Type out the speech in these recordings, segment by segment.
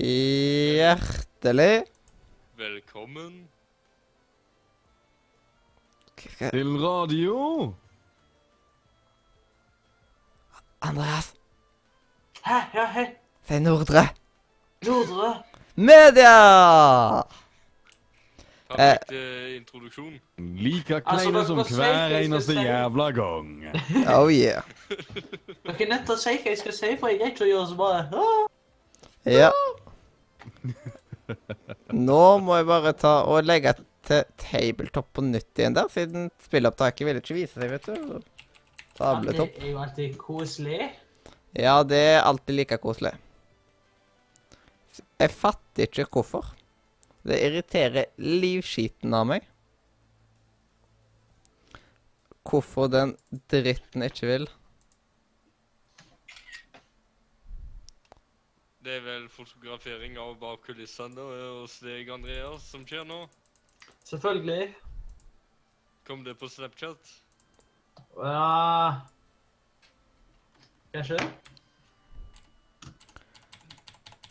Hjertelig Velkommen. Til radio. Andreas, Hæ? Ja, hei. si Nordre. Nordre. Media! Perfekt eh, introduksjon. Like Altså, kleine altså, som hver eneste jævla gang. Oh yeah. Dere er nødt til å si hva jeg skal si, for jeg greier ikke å gjøre så bra. Ah. Ja. Nå må jeg bare ta og legge til tabletop på nytt igjen der, siden spilleopptaket ville ikke vise seg, vet du. Tabletop. Det er jo alltid koselig. Ja, det er alltid like koselig. Jeg fatter ikke hvorfor. Det irriterer livskiten av meg. Hvorfor den dritten ikke vil. Det er vel fotografering av bak kulissene hos deg, Andreas, som skjer nå. Selvfølgelig. Kom det på Snapchat? Ja Kanskje?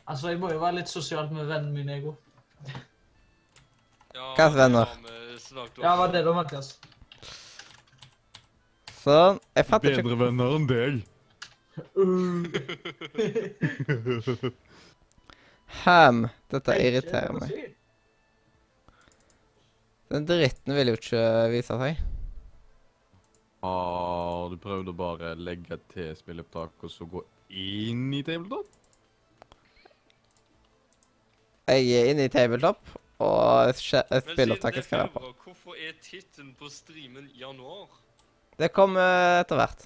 Altså, jeg må jo være litt sosialt med vennen min, Ego. Ja, Hvilke venner? Ja, var det da, Mathias? Sånn. Jeg fatter ikke Bedre venner enn deg. Ham. Dette irriterer meg. Den dritten vil jo ikke vise seg. Ah, du prøvd å bare legge til spilleopptak og så gå inn i tabletop? Jeg er inne i tabletop, og spilleopptaket skal være på. Hvorfor er tittelen på streamen januar? Det kommer etter hvert.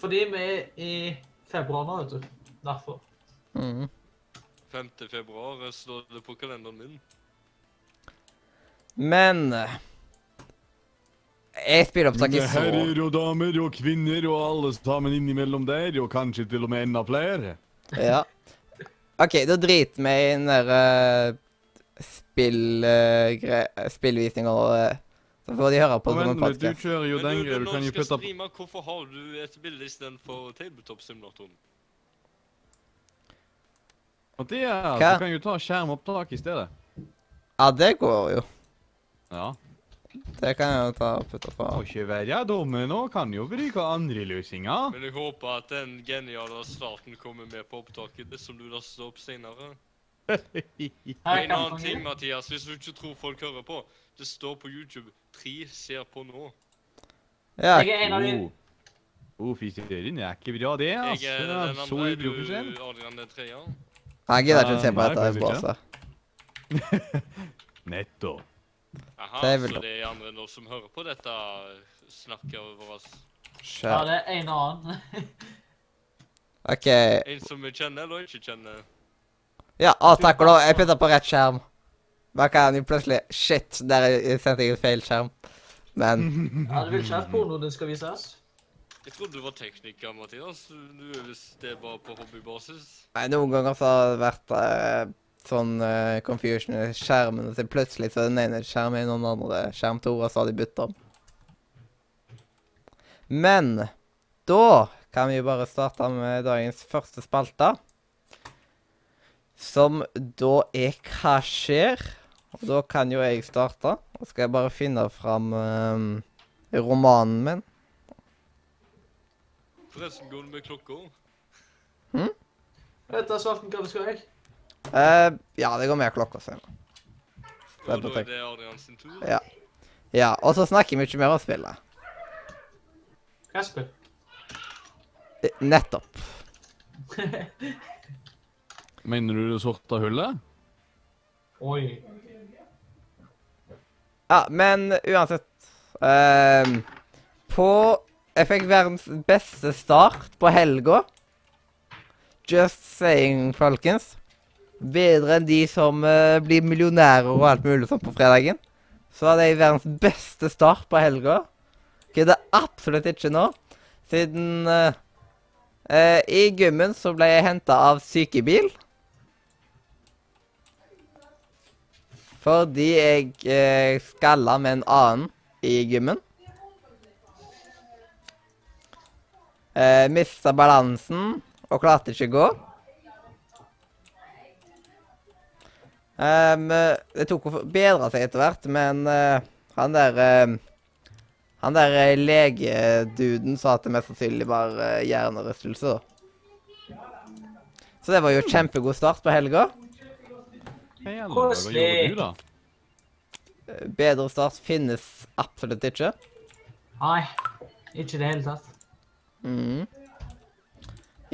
Fordi vi er i februar nå, vet du. Derfor. Mm. 5. februar eh, står det på kalenderen min. Men jeg spiller opptak i så Herrer og damer og kvinner og alle sammen innimellom der, og kanskje til og med enda flere. Ja. OK, da driter vi i den der uh, spill... Uh, spillvisninga og uh, Så får de høre på det som en podkast. du kjører jo Men den du, greia. Du kan jo putte streame, hvorfor har du et bilde istedenfor tabletop-simulatoren? Mathias, Hva? Du kan jo ta skjermopptak i stedet. Ja, det går jo. Ja. Det kan jeg jo ta og putte på. Må ikke være dumme nå. Kan jo bruke andre løsninger. Men jeg håper at den geniale starten kommer med på opptaket, det som du laster opp senere. En annen ting, Mathias, hvis du ikke tror folk hører på. Det står på YouTube 'Tre ser på nå'. Ja, Jeg er en av de Oh. Oh, fy søren, er ikke bra, det. altså. Jeg er er den så andre. Er ivrig for seg. du Adrian den tredje? jeg gidder ikke å se på dette Jeg båset. Nettopp. Aha, Det er vel så det er andre nå som hører på dette snakket over oss. Ja, det er en annen. OK. En som vi kjenner eller ikke kjenner. Ja, å, takk og lov. Jeg putter på rett skjerm. Da kan jo plutselig Shit, der er- sendte jeg feil skjerm. Men Ja, Du vil ikke at pornoen skal vises? Jeg trodde du var tekniker, Mathias. Du er visst det bare på hobbybasis. nei, noen ganger så har det vært uh, sånn uh, confusion i skjermen, og så plutselig så er den ene skjermen i noen andre skjerm to, og så har de bytta om. Men da kan vi jo bare starte med dagens første spalte. Som da er Hva skjer? Og da kan jo jeg starte. Og skal jeg bare finne fram um, romanen min. Forresten, går det med klokka? Vet du, Svarten, hva skal jeg? Eh, ja, det går med klokka er Og da er det Adrian sin tur. Ja. Ja, og så snakker vi ikke mer om spillet. Hva spill? Nettopp. Mener du det sorte hullet? Oi. Ja, men uansett um, På Jeg fikk verdens beste start på helga. Just saying, folkens. Bedre enn de som uh, blir millionærer og alt mulig sånn på fredagen. Så hadde jeg verdens beste start på helga. Gidder absolutt ikke nå. Siden uh, uh, I gymmen så ble jeg henta av sykebil. Fordi jeg eh, skalla med en annen i gymmen. Eh, Mista balansen og klarte ikke å gå. Um, det tok å bedre seg etter hvert, men uh, han der uh, Han der uh, legeduden sa at det mest sannsynlig var hjernerystelse. Så det var jo kjempegod start på helga. Hva gjelder det? Hva gjorde du, da? Bedre start finnes absolutt ikke. Nei, ikke i det hele tatt. Mm.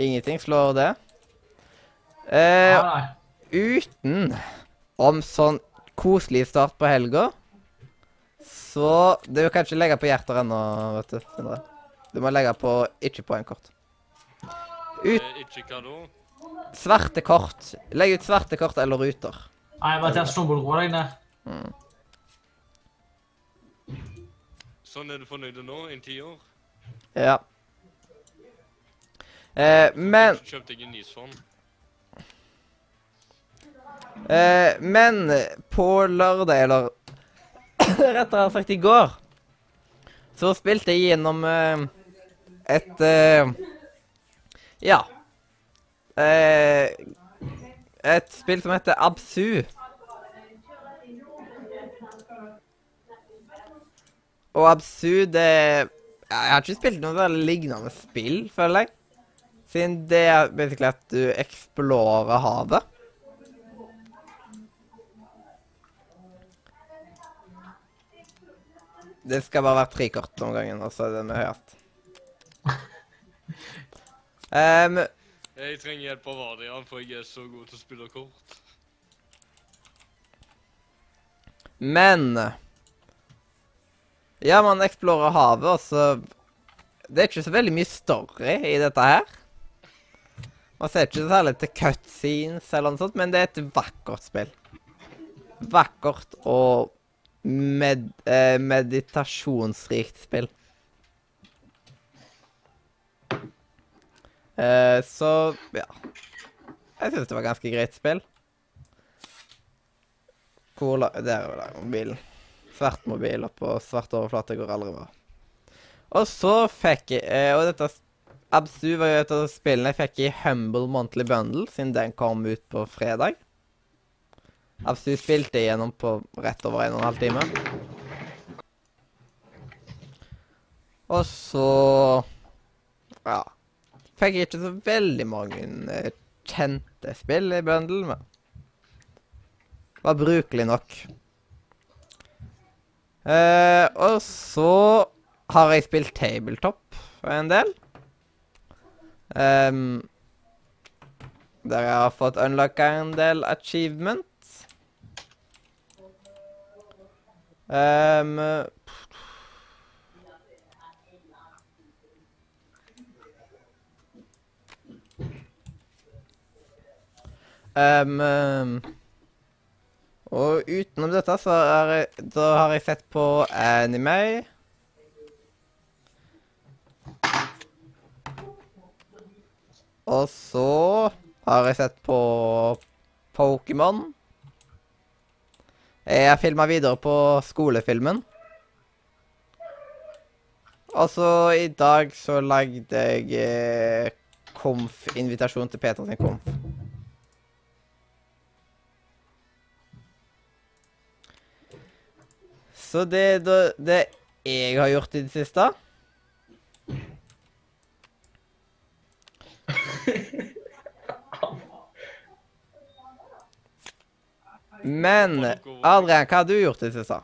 Ingenting slår det. Eh, Nei, nei. uten om sånn koselig start på helga, så Du kan ikke legge på hjerter ennå, vet du. Sindre. Du må legge på ikke-poengkort. Ut Eh, ikke svarte kort. Legg ut svarte kort eller ruter. Nei, Mathias, nå må du roe deg ned. Sånn er du fornøyd nå? En tiår? Ja. Eh, men Kjøpte jeg en sånn. eh, Men på lørdag, eller rettere sagt i går, så spilte jeg gjennom eh, et eh, Ja. Eh, et spill som heter Absu. Og Absu, det Jeg har ikke spilt noe veldig lignende spill, føler jeg. Siden det er basically at du eksplorer havet. Det skal bare være tre kort om gangen, og så er det med høyest. Um, Jeg trenger hjelp av Adrian, for jeg er så god til å spille kort. men Ja, man eksplorer havet, og så Det er ikke så veldig mye story i dette her. Man ser ikke særlig til cutscenes eller noe sånt, men det er et vakkert spill. Vakkert og med, eh, meditasjonsrikt spill. Eh, så ja. Jeg syns det var ganske greit spill. Hvor la Der er det mobilen. Svart mobil oppå svart overflate går aldri bra. Og så fikk jeg eh, Og dette Absu var jo et av spillene jeg fikk i Humble Monthly Bundle, siden den kom ut på fredag. Absu spilte jeg gjennom på rett over en og en halv time. Og så Ja. Fikk ikke så veldig mange eh, kjente spill i bundle, men var brukelig nok. Eh, og så har jeg spilt tabletop en del. Um, der jeg har fått unlocka en del achievements. Um, ehm, ehm, og utenom dette så jeg, da har jeg sett på anime. Og så har jeg sett på Pokémon. Jeg filma videre på skolefilmen. Og så i dag så lagde jeg eh, konf-invitasjon til Peter sin konf. Så det, det, det jeg har gjort i det siste Men Adrian, hva har du gjort i det siste?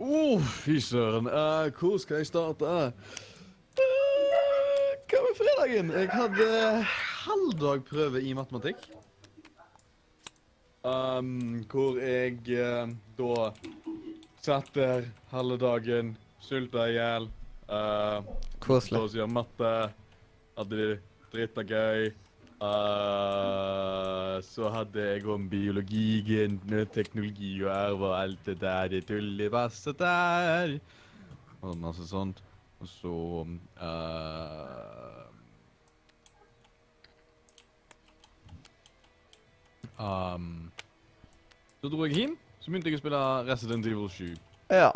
Oh, fy søren. Uh, hvor skal jeg starte? Uh, hva med fredagen? Jeg hadde halvdagprøve i matematikk. Um, hvor jeg uh, da satt der halve dagen, sulta i hjel. Uh, Koselig. Så sier matte. Hadde det drita gøy. Uh, så hadde jeg om biologi, teknologi og arv og alt det der, det tullebasset der. Og masse sånt. Og så uh, um, Så dro jeg hjem, så begynte jeg å spille Resident Evil 7. Ja.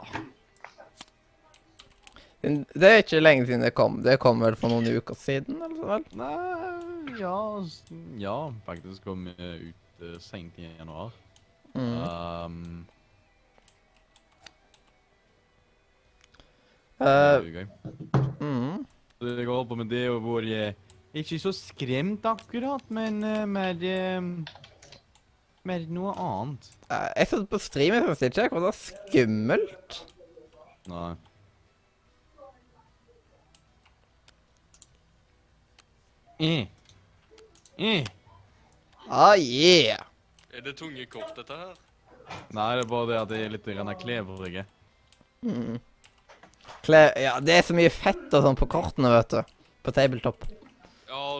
Det er ikke lenge siden det kom. Det kom vel for noen uker siden? eller vel? Nei, ja, ja, faktisk kom jeg ut uh, seint i januar. Mm. Um, Uh, det mm. Jeg holdt på med det og hvor jeg er ikke så skremt akkurat, men uh, mer eh, Mer noe annet. Jeg satt på stream, jeg synes ikke det var skummelt. Nei. Mm. Mm. Ah, yeah! Er det tunge kort, dette her? Nei, det er bare det at jeg er litt grann klevrige. Mm. Kle ja, det er så mye fett og sånn på kortene, vet du. På tabletop.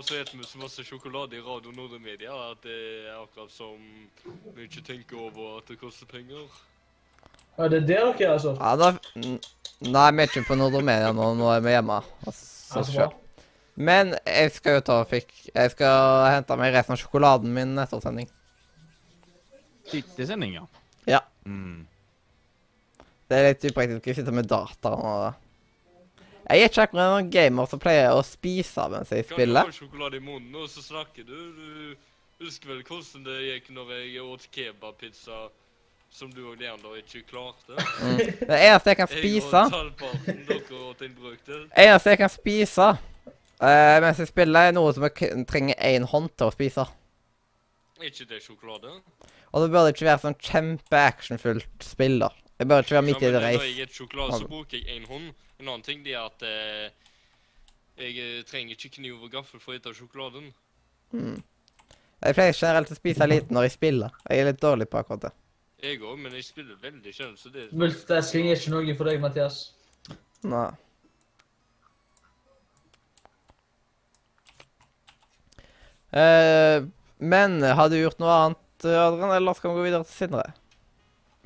Ja, og så vi masse sjokolade i Radio Nordre Media at det er akkurat som vi ikke tenker over at det koster penger. Ja, det er det dere er, altså. Ja, da Nei, vi er ikke på Nordre Media nå. Nå er vi hjemme. Altså, Altså, bra. Men jeg skal jo ta og fikk Jeg skal hente meg resten av sjokoladen min etter sending. Sending, ja. Ja. Mm. Det er litt upraktisk å sitte med data og Jeg er ikke akkurat en gamer som pleier å spise mens jeg spiller. Kan du få ha sjokolade i munnen, og så snakker du? Du husker vel hvordan det gikk når jeg åt kebabpizza som du og Leander ikke klarte? Mm. Det eneste jeg kan spise Jeg og halvparten, dere åt en brøkdel. eneste jeg kan spise uh, mens jeg spiller, er noe som jeg trenger én hånd til å spise. Er ikke det sjokolade? Og det bør det ikke være sånn kjempe-actionfullt spill, da. Det bør ikke være midt i Ja, et men Når jeg spiser sjokolade, så bruker jeg én hånd. En annen ting er at eh, jeg eh, trenger ikke kniv og gaffel for å spise sjokoladen. Mm. Jeg pleier generelt å spise lite når jeg spiller. Jeg er litt dårlig på akkurat det. Jeg òg, men jeg spiller veldig sjelden, så det Multitasking er ikke noe for deg, Mathias. Nei. Uh, men har du gjort noe annet, Adrian, eller skal vi gå videre til Sindre?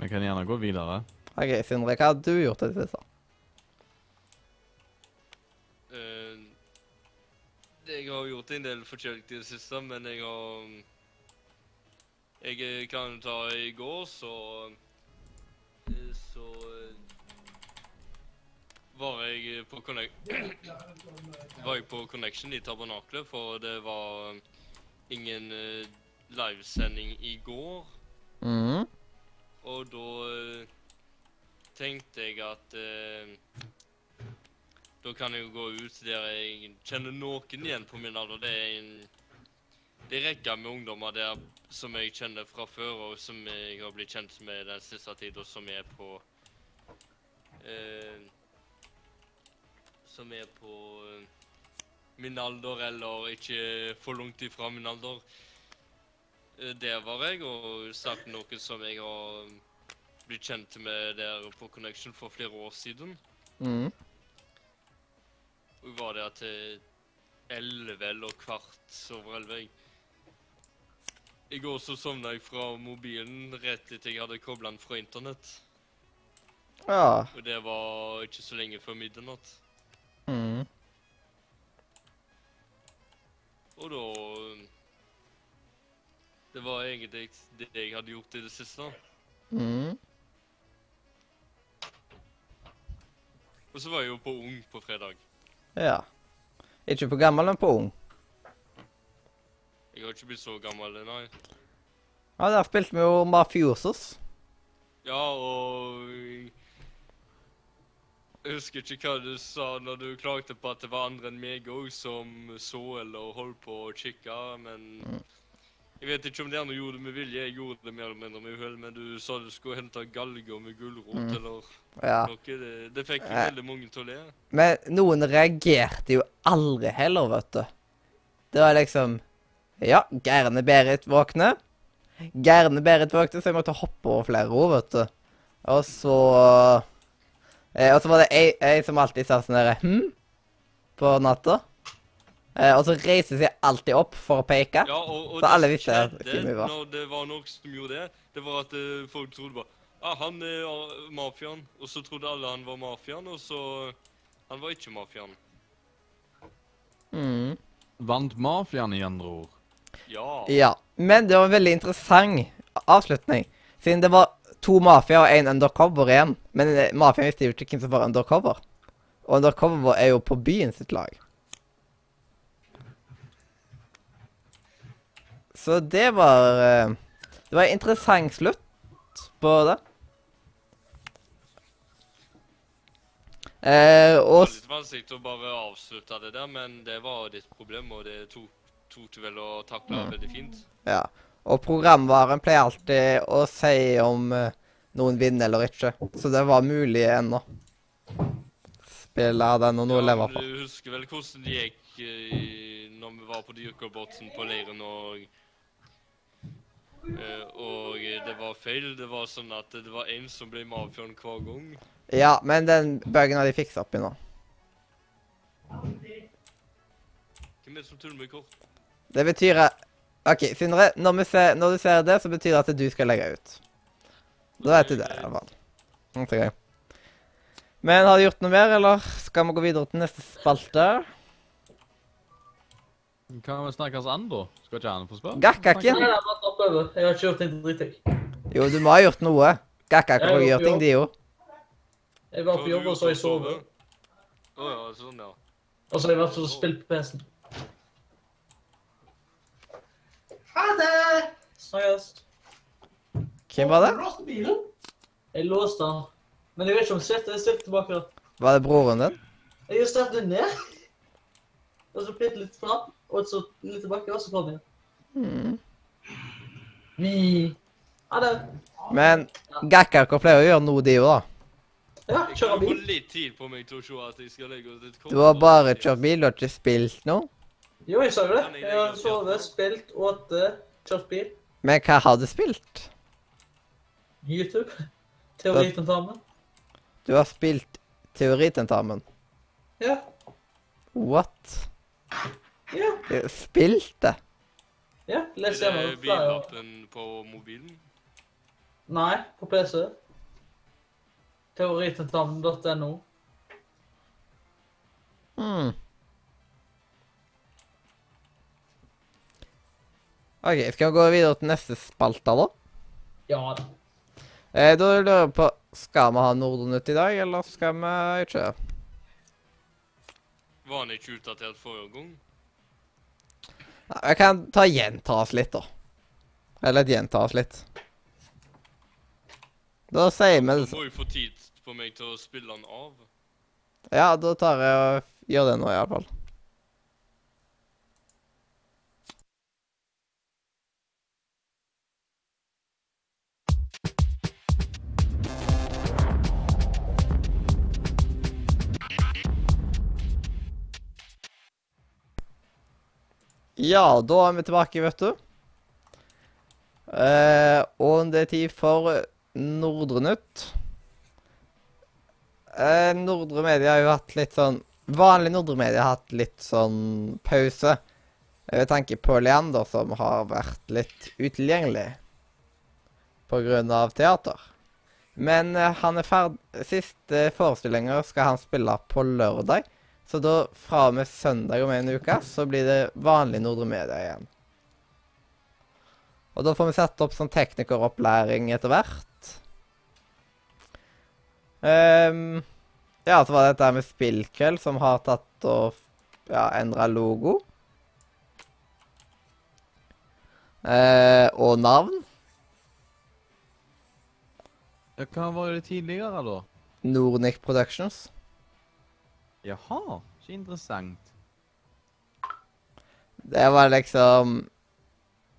Vi kan gjerne gå videre. OK, Sindre, hva har du gjort i det siste? Jeg har gjort en del forskjellig i det siste, men jeg har Jeg eh, kan ta i går, så eh, Så eh, var jeg på var jeg på Connection i Tabernaklet, for det var ingen eh, livesending i går. Mm. Og da tenkte jeg at Da kan jeg jo gå ut der jeg kjenner noen igjen på min alder. Det er en det er rekker med ungdommer der som jeg kjenner fra før, og som jeg har blitt kjent med den siste og som er på eh, Som er på eh, min alder, eller ikke for langt ifra min alder. Eh, Der var jeg og snakket noen som jeg har blitt kjent med der på Connection for flere år siden. Mhm. Og var der til elleve eller kvart over elleve. I går så sovna jeg fra mobilen rett etter jeg hadde kobla den fra internett. Ja. Og det var ikke så lenge før midnatt. Mm. Og da Det var egentlig det jeg hadde gjort i det siste. Mm. Og så var jeg jo på Ung på fredag. Ja. Ikke på gammel, men på ung. Jeg har ikke blitt så gammel, nei. Ja, Der spilte vi jo Mafiosos. Ja, og Jeg husker ikke hva du sa når du klagde på at det var andre enn meg òg som så eller holdt på å kikke, men Jeg vet ikke om de andre gjorde det med vilje. Jeg gjorde det mer eller mindre med uhell, men du sa du skulle hente galger med gulrot Mm. eller Ja. noe. Det, det fikk jo veldig mange til å le. Men noen reagerte jo aldri heller, vet du. Det var liksom Ja, Gerne Berit våkne. Gerne Berit våkne, så jeg måtte hoppe over flere ord, vet du. Og så eh, Og så var det ei, ei som alltid sa sånn derre Hm? På natta. Eh, og så reiser seg alltid opp for å peke. Ja, og, og Så alle det visste hvem vi var. når det var noen som gjorde det, det var at eh, folk trodde bare ah, han er ah, mafiaen. Og så trodde alle han var mafiaen, og så Han var ikke mafiaen. Mm. Vant mafiaen i andre ord. Ja. Ja. Men det var en veldig interessant avslutning. Siden det var to mafia og én undercover igjen. Men eh, mafiaen visste jo ikke hvem som var undercover. Og undercover er jo på byen sitt lag. Så det var eh, Det var en interessant slutt på det. Eh, Det og var litt vanskelig å bare avslutte det der, men det var ditt problem, og det tok, tok du vel å takle Mm. veldig fint. Ja. Og programvaren pleier alltid å si om eh, noen vinner eller ikke. Så det var mulig ennå. Spille den og noe å leve men på. Du husker vel hvordan det gikk eh, når vi var på Dyrkabotsen på leiren og Og det var feil. Det var sånn at det var én som ble mafiaen hver gang. Ja, men den bug'en har de fiksa opp i nå. Hvem er det som tuller med kort? Det betyr at OK, Sindre, når, ser, når du ser det, så betyr det at du skal legge ut. Da vet du det, i hvert fall. Mm, så. Men har du gjort noe mer, eller skal vi gå videre til neste spalte? Kan vi snakkes an, da? Skal ikke han få spørre? Gakkakken? Nei, nei, bare hopp over. Jeg har ikke gjort en dritt, jeg. Jo, du må ha gjort noe. Gakkak og gjort ting, de jo. Jeg var på jobb, og så jeg sov. Å ja, sånn, ja. Og så har jeg vært og spilt på PC-en. Ha det! Snakkes. Hvem var det? låste bilen? Jeg låste den. Men jeg vet ikke om Svett er jeg stilte tilbake. Var det broren din? Jeg har stilt den ned. Og så bitte litt fram, og så litt tilbake, og så fram igjen. Hmm. Vi. Ha det. Men Gakkak pleier å gjøre noe, de òg, da. Ja, Jeg kjøre kan få bil. litt tid på meg til å se at jeg skal legge ut et kort. Du har bare kjørt bil, du har ikke spilt noe. Jo, jeg sa jo det. Jeg har sovet, spilt, åtte, kjørt bil. Men hva har du spilt? YouTube. Teoritentamen. Du har spilt teoritentamen. Ja. What? Ja. Du Spilt det? Ja. Les Er det bilappen på mobilen? Nei, på PC. Teoritentamen.no. Hmm. OK, skal vi gå videre til neste spalte, da? Ja da. Eh, da lurer jeg på Skal vi ha Nordnytt i dag, eller skal vi ikke? Var han ikke utdatert forrige gang? Jeg kan ta gjenta oss litt, da. Eller gjenta oss litt. Da sier vi det Du må jo få tid på meg til å spille den av. Ja, da tar jeg og gjør det nå, iallfall. Ja, da er vi tilbake, vet du. Eh, og det er tid for Nordre Nytt. Eh, Nordre Media har jo hatt litt sånn Vanlig Nordre Media har hatt litt sånn pause. Jeg tanke på Leander, som har vært litt utilgjengelig pga. teater. Men eh, han er ferdig Siste forestillinger skal han spille på lørdag. Så da, fra og med søndag om en uke, så blir det vanlig Nordre Media igjen. Og da får vi sette opp sånn teknikeropplæring etter hvert. Um, ja, så var det dette med Spillkveld som har tatt og ja, endra logo. Eh, og navn. Hva var det tidligere, da? Nornic Productions. Jaha, så interessant. Det var liksom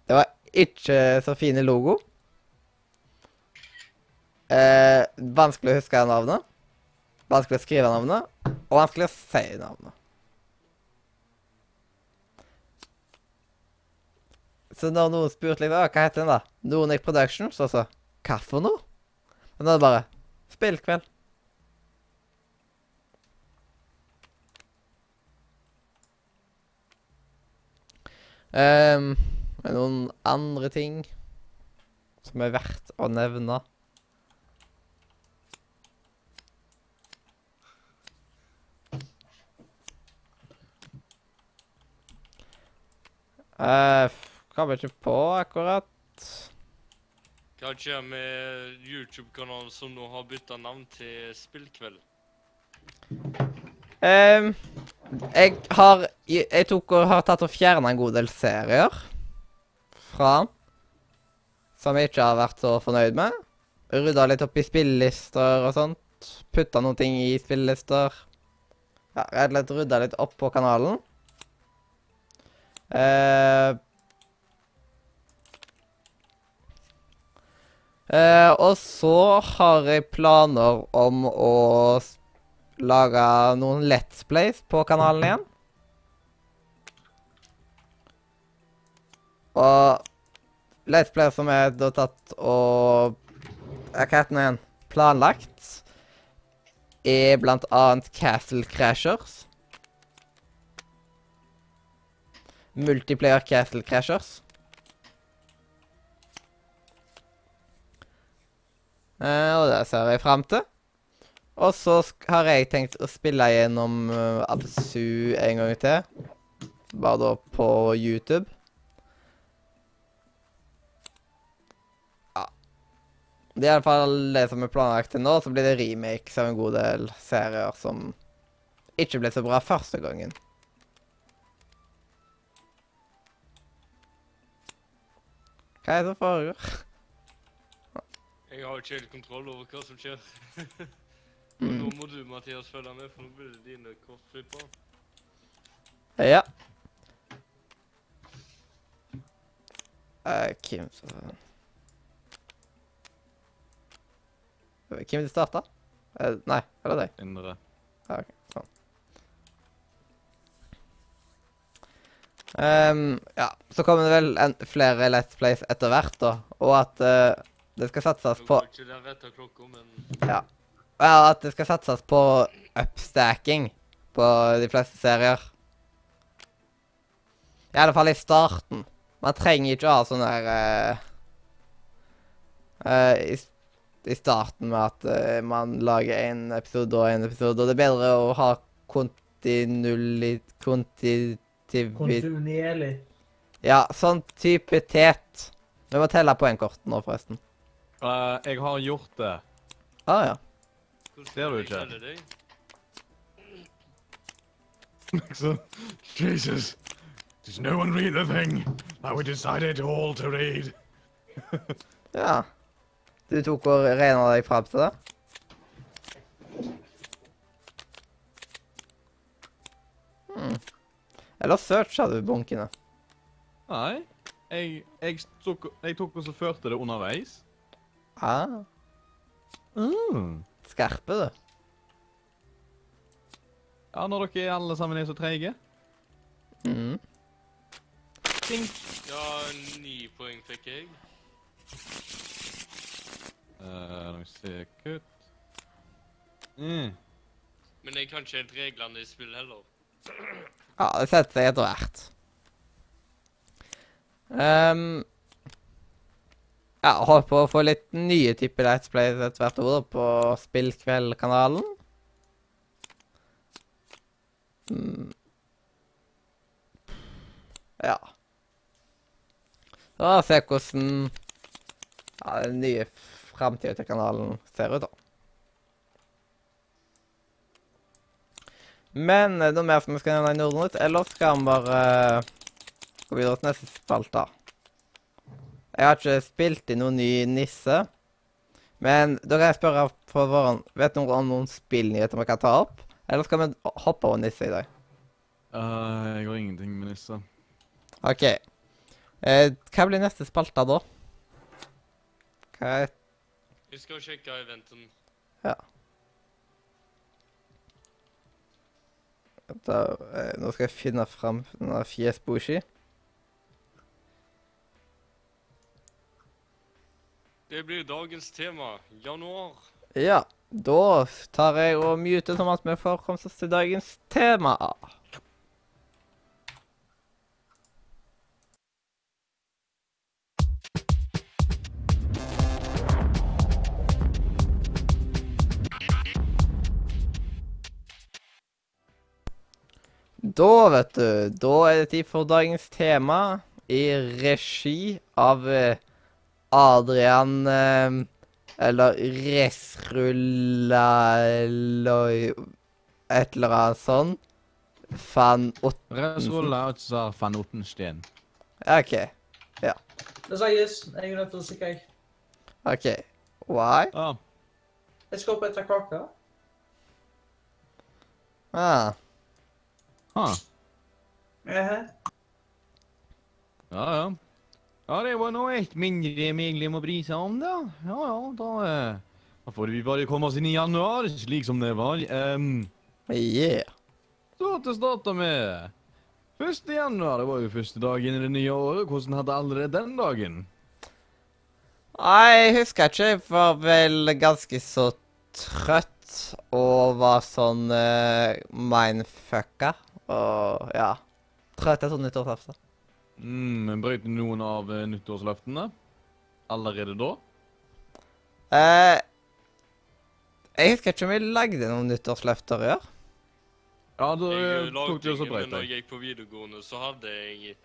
Det var ikke så fine logo. Eh, vanskelig å huske navnet. Vanskelig å skrive navnet. Og vanskelig å si navnet. Så når noen spurte litt, hva heter den da? Nornic Productions, og så Hva for noe? Men da er det bare Spillkveld. Um, noen andre ting som er verdt å nevne? Uh, Kommer ikke på akkurat. Hva skjer med YouTube-kanalen som nå har bytta navn til Spillkveld? Ehm, jeg har Jeg tok og har tatt og fjerna en god del serier fra den. som jeg ikke har vært så fornøyd med. Rydda litt opp i spillelister og sånt. Putta noen ting i spillelister. Ja, rett og slett rydda litt opp på kanalen. Eh, eh, og så har jeg planer om å lage noen Let's Plays på kanalen igjen. Og Let's Plays som er da tatt og Hva heter den igjen? Planlagt, er blant annet Castle Crashers. Multiplayer Castle Crashers. Eh, og det ser jeg fram til. Og så har jeg tenkt å spille gjennom uh, Absu en gang til. Bare da på YouTube. Ja. Det er iallfall det som er planlagt til nå. Så blir det remakes av en god del serier som ikke ble så bra første gangen. Hva er det som foregår? Jeg har ikke helt kontroll over hva som skjer. Mm. Nå må du, Mathias, følge med, for nå blir det dine kort flytt på. Ja. Eh, Kim så Kim det starta? Eh, nei, eller deg? Indre. Ja, ok, sånn. Ehm, ja, så kommer det vel en, flere Let's Plays etter hvert, da. Og at eh, det skal satses på... på går ikke det rett av klokka, men Ja. Ja, at det skal satses på upstacking på de fleste serier. I alle fall i starten. Man trenger ikke å ha sånn der uh, uh, i, I starten med at uh, man lager en episode og en episode, og det er bedre å ha kontinuerlig Kontinuitet Kontinuerlig. Ja, sånn type tet. Vi må telle poengkortene nå, forresten. Eh, jeg har gjort det. Ah, ja. Hvordan Ser du skal jeg ikke? telle deg? Liksom. Jesus. Does no one read the thing that we decided all to read? Ja. Du tok og regna deg fram til det? Hmm. Eller searcha du bunkene? Nei. Jeg, jeg, tok, jeg tok og så førte det underveis. Ah, Mm. Skarpe, du. Ja, når dere alle sammen er så treige. Mm. Ja, ni poeng fikk jeg. Uh, la meg se Kutt. Mm. Men jeg kan ikke helt reglene i spill heller. Ja, det setter seg etter hvert. Ehm, ja, håper å få litt nye typer Let's Plays etter hvert ord på Spillkveld-kanalen. Mm. Ja. Så se hvordan ja, den nye framtida til kanalen ser ut, da. Men er det noe mer som vi skal nevne i Nordnytt, eller skal vi bare gå videre til neste spalte? Jeg har ikke spilt i noen ny nisse. Men da kan jeg spørre på forhånd Vet noen om noen spillnyheter vi kan ta opp? Eller skal vi hoppe over nisse i dag? Uh, jeg har ingenting med nisse. OK. Eh, hva blir neste spalte da? Hva er Jeg skal sjekke eventen. Ja. da, eh, Nå skal jeg finne fram denne fjesbushi. Det blir dagens tema. Januar. Ja, da tar jeg og muter sånn at vi får komme oss til dagens tema. Da, vet du, da er det tid for dagens tema i regi av eh, Adrian eh, eller Resrullaloy Et eller annet sånn. Fan Ott... Resrulla Otsa van Ottensten. OK. Ja. Det sies. Jeg er nødt til å stikke. jeg. OK. Why? Ja. Jeg skal opp etter kaka. Ah. Ha. Ehe. Ja, ja. Ja, det var nå ett mindre medlem å bry seg om, da. Ja, ja, da, eh, da får vi bare komme oss inn i januar, slik som det var. Ehm, Yeah. så til å starte med 1. januar, det var jo første dagen i det nye året. Hvordan hadde alle det den dagen? Nei, jeg husker ikke. Jeg var vel ganske så trøtt og var sånn uh, mindfucka. Og ja. Trøtt er sånn nyttårsaften. Mm, Brøt noen av eh, nyttårsløftene allerede da? Eh, jeg husker ikke om jeg lagde noen nyttårsløfter i år. Ja, da Jeg eh, eh, tok det så men når jeg. gikk på videregående, så hadde jeg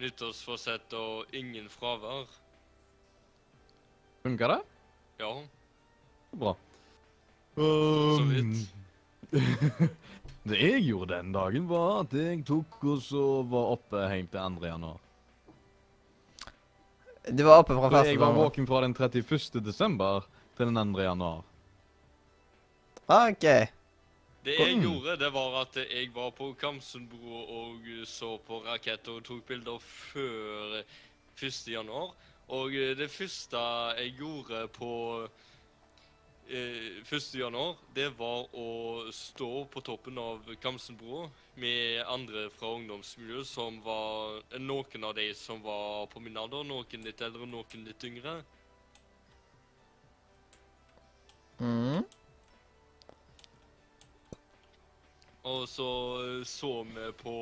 nyttårsforsett og ingen fravær. Funka det? Ja. Bra. Så vidt. det jeg gjorde den dagen, var at jeg tok og så var oppe helt til 2. januar. Du var oppe fra første jeg var våken fra den 31. desember til den 2. januar. OK. Det jeg Mm. gjorde, det var at jeg var på Kamsenbro og så på raketter og tok bilder før 1. januar. Og det første jeg gjorde på eh, 1. januar, det var å stå på toppen av Kamsenbrua med andre fra ungdomsmiljøet som var Noen av de som var på min alder, noen litt eldre, noen litt yngre. Mm. Og så eh, så vi på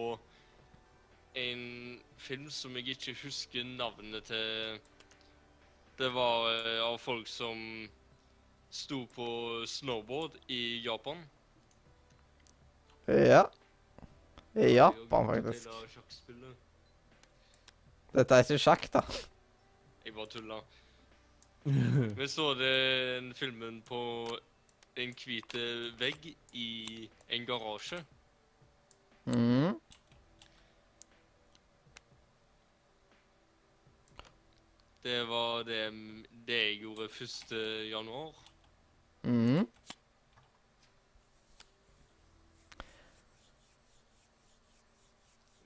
en film som jeg ikke husker navnet til. Det var eh, av folk som sto på snowboard i Japan. Ja. I Japan, faktisk. Dette er ikke sjakk, da. Jeg bare tulla. Vi så den filmen på en hvit vegg i en garasje. Mm. Det var det, det jeg gjorde 1. januar. Mm.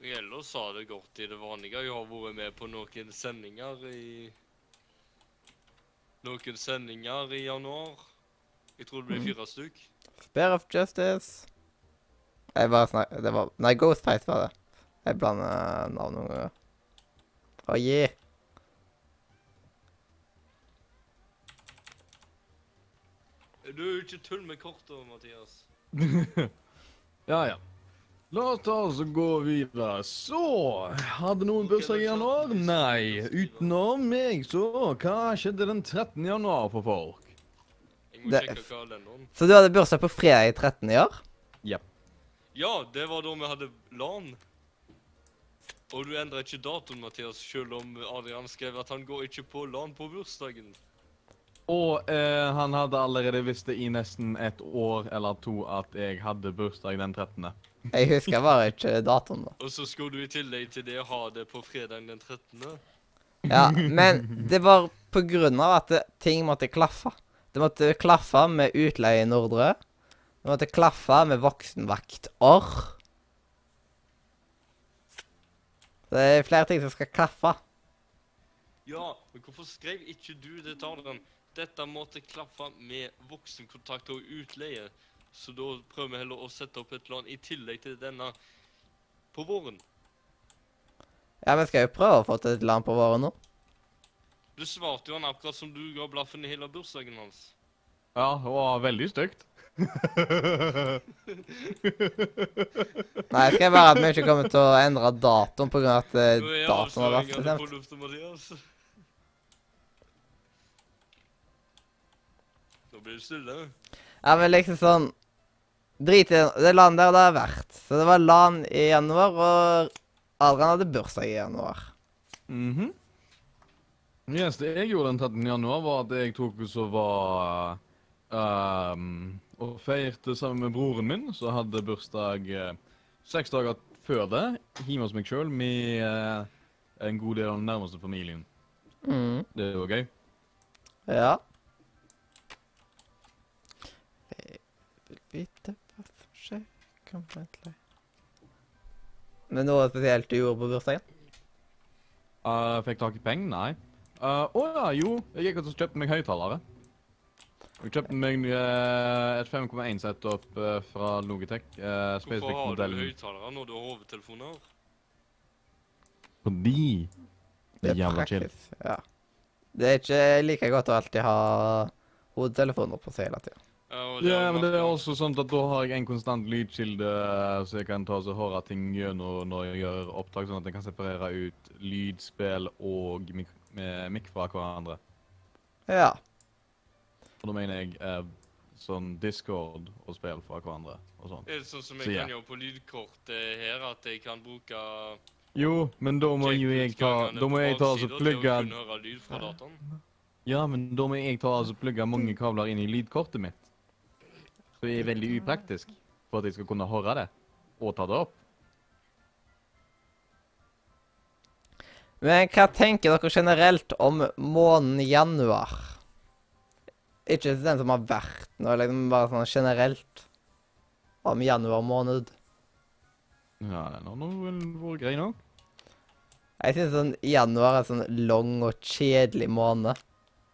Ellers har det gått i det vanlige. Jeg har vært med på noen sendinger i Noen sendinger i januar. Jeg tror det ble fire stykk. Spear of Justice. Jeg bare snakker Det var Nei, Ghostface var det. Jeg blander navn noen ganger. Å, yeah. Du er jo ikke tull med kortet, Mathias. Ja, ja. La oss ta oss og gå videre. Så Hadde noen bursdag i januar? Nei. Utenom meg, så Hva skjedde den 13. januar for folk? Jeg må Det- sjekke kalenderen. Så du hadde bursdag på fredag i 13 i år? Ja, det var da vi hadde LAN. Og du endra ikke datoen, Mathias, selv om Adrian skrev at han går ikke på LAN på bursdagen. Og eh, han hadde allerede visst det i nesten et år eller to at jeg hadde bursdag den 13. Jeg husker bare ikke datoen, da. Og så skulle du i tillegg til det ha det på fredagen den 13. Ja, men det var på grunn av at det, ting måtte klaffe. Det måtte klaffe med utleie i Nordre. Det måtte klaffe med voksenvakter. Det er flere ting som skal klaffe. Ja, men hvorfor skrev ikke du det til Adrian? Dette måtte klaffe med voksenkontakt og utleie. Så da prøver vi heller å sette opp et LAN i tillegg til denne på våren. Ja, men skal jo prøve å få til et land på våren nå. Du svarte jo han akkurat som du ga blaffen i hele bursdagen hans. Ja, det var veldig stygt. Nei, jeg skrev bare at vi ikke kommer til å endre datoen pga. at eh, datoen har vært bestemt. Det stille. Ja, men liksom sånn Drit i det landet der det har vært. Så det var LAN i januar, og Adrian hadde bursdag i januar. Mhm. Yes, det jeg gjorde den 13. januar, var at jeg tok og så var um, Og feirte sammen med broren min, som hadde bursdag eh, seks dager før det, hjemme hos meg sjøl med uh, en god del av den nærmeste familien. Mm. Det var gøy. Ja. Jeg vil vite hva som skjer. Ventelig. Men noe spesielt du gjorde på bursdagen? Uh, fikk tak i penger? Nei. Uh, oh, ja, jo. Jeg gikk og kjøpte meg høyttalere. Jeg kjøpte meg uh, et 5,1 setup uh, fra Logitech. Uh, Hvorfor har du høyttalere når du har hovedtelefoner? Fordi det er jævla chill. Ja. Det er ikke like godt å alltid ha hodetelefoner på seg hele tida. Ja, og men det er også sånn at da har jeg en konstant lydkilde, eh, så jeg kan ta og høre ting gjennom når jeg gjør opptak, sånn at jeg kan separere ut lydspill og mik fra hverandre. Ja. Og da mener jeg eh, sånn Discord og spill fra hverandre og sånn. Er det sånn som jeg Så ja. kan gjøre på lydkortet her, at jeg kan bruke Jo, men da må jo jeg ta Da må jeg ta og plugge. Ja, men da må jeg ta og plugge mange kabler inn i lydkortet mitt. Så det er veldig upraktisk for at jeg skal kunne høre det og ta det opp. Men hva tenker dere generelt om måneden januar? Ikke den som har vært nå, liksom bare sånn generelt. Om januar måned. Ja, den har nå vært grei nok. Jeg syns sånn januar er sånn lang og kjedelig måned.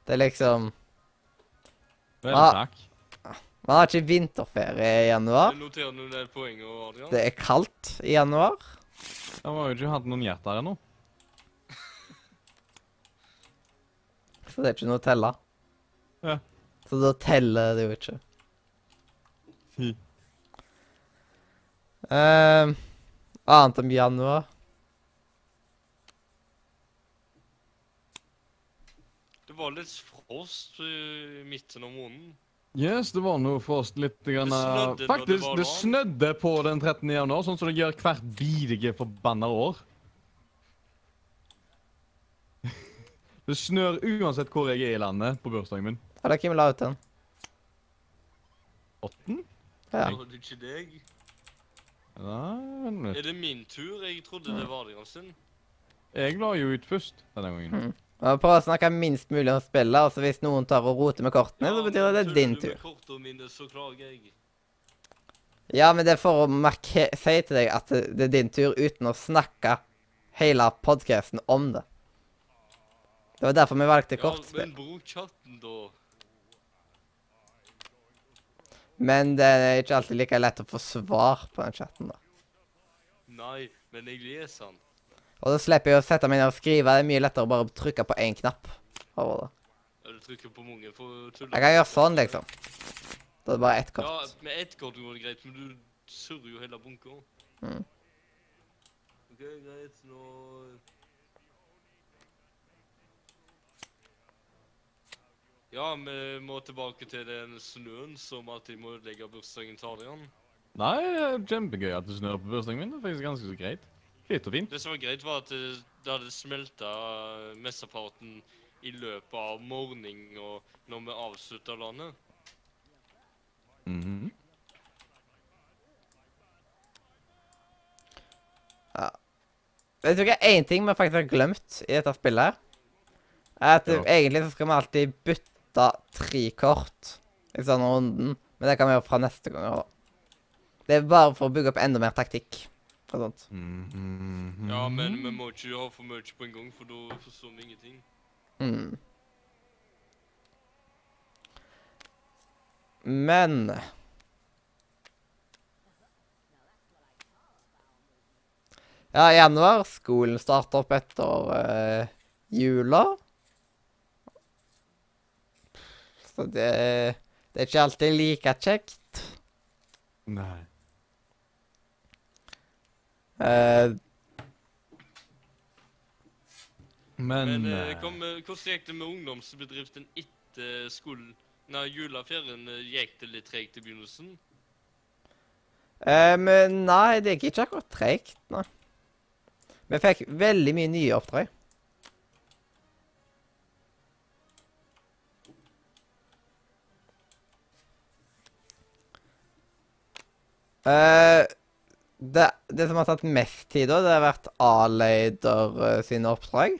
Det er liksom Vel, Ah. takk. Man har ikke vinterferie i januar. Noterer nå ned poenget, Adrian. Det er kaldt i januar. Jeg har jo ikke hatt noen hjerter ennå. Så det er ikke noe å telle. Ja. Så da teller det jo ikke. Fy. Ehm, annet om januar. Det var litt frost i midten av måneden. Yes, det var noe for oss litt grann, Det Faktisk, det det snødde på den 13. januar, sånn som det gjør hvert bidige forbanna år. Det snør uansett hvor jeg er i landet på bursdagen min. Er det hvem la ut den? Åtten? Ja. Det ikke deg? Nei. Er det min tur? Jeg trodde det var Adrian sin. Jeg la jo ut først denne gangen. Mhm. Og Prøv å snakke minst mulig om spillet, og så hvis noen tar og roter med kortene, så betyr det at det er din tur. Mine, så jeg. Ja, men det er for å marke si til deg at det er din tur, uten å snakke hele podcasten om det. Det var derfor vi valgte Ja, kortspill. men bruk chatten, da. Men det er ikke alltid like lett å få svar på den chatten, da. Nei, men jeg leser den. Og da slipper jeg å sette meg ned og skrive. Det er mye lettere å bare trykke på én knapp. over det. Ja, du trykker på mange for å tulle. Jeg kan gjøre sånn, liksom. Da er det bare ett kort. Ja, med ett kort går det greit, men du surrer jo hele bunken. Mm. OK, greit, nå Ja, vi må tilbake til den snøen som at de må ødelegge bursdagen til Adrian. Nei, det er kjempegøy at det snør på bursdagen min. Det er faktisk ganske så greit. Fint og fint. Det som var greit, var at det, det hadde smelta mesteparten i løpet av morgenen og når vi avslutta landet. Mhm. Jeg tror ikke én ting vi faktisk har glemt i dette spillet, her, er at Ja. egentlig så skal vi alltid bytte tre kort i sånn runden. Men det kan vi gjøre fra neste gang. da. Det er bare for å bygge opp enda mer taktikk. Og mm, mm. Ja, men vi må ikke ha for mye på en gang, for da forstår vi ingenting. Mm. Men Ja, januar. Skolen starter opp etter uh, jula. Så det, det er ikke alltid like kjekt. Nei. Eh, Men, Men eh, kom, hvordan gikk det med ungdomsbedriften etter skolen? Nei, juleferien gikk det litt tregt i begynnelsen. Um, men nei, det gikk ikke akkurat tregt, nei. Vi fikk veldig mye nye oppdrag. Eh, det, det som har tatt mest tid, da, det har vært A-Lader eh, sine oppdrag.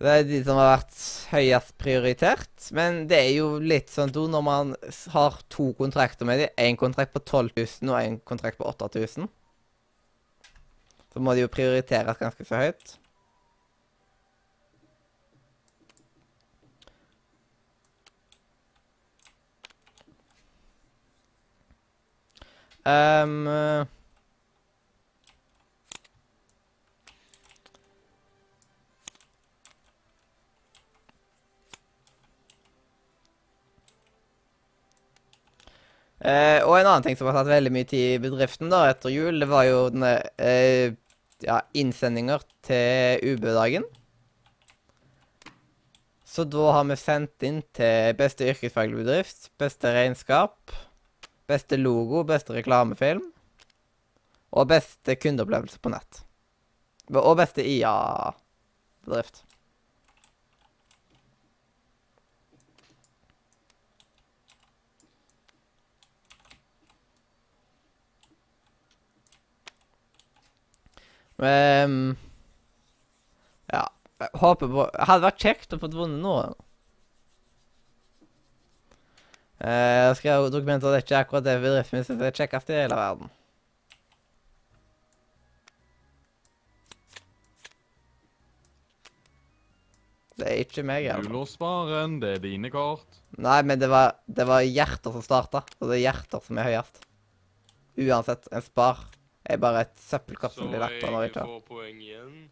Det er de som har vært høyest prioritert. Men det er jo litt sånn da når man har to kontrakter med dem, én kontrakt på 12 000 og én kontrakt på 8000, så må de jo prioriteres ganske så høyt. Eh, Eh, og en annen ting som har tatt veldig mye tid i bedriften da, etter jul, det var jo denne uh, ja, innsendinger til UB-dagen. Så da har vi sendt inn til beste yrkesfaglig bedrift, beste regnskap, beste logo, beste reklamefilm og beste kundeopplevelse på nett. Og beste IA-bedrift. Um, ja. Jeg håper på hadde vært kjekt å få vunnet noe. Eh, Jeg skrev dokumenter at det er ikke akkurat det bedriften min syns er kjekkest i hele verden. Det er ikke meg, Du altså. lå det er dine kort. Nei, men det var, det var hjerter som starta, og det er hjerter som er høyest. Uansett, en spar er bare et søppelkort som blir lagt på når jeg tar. får poeng igjen.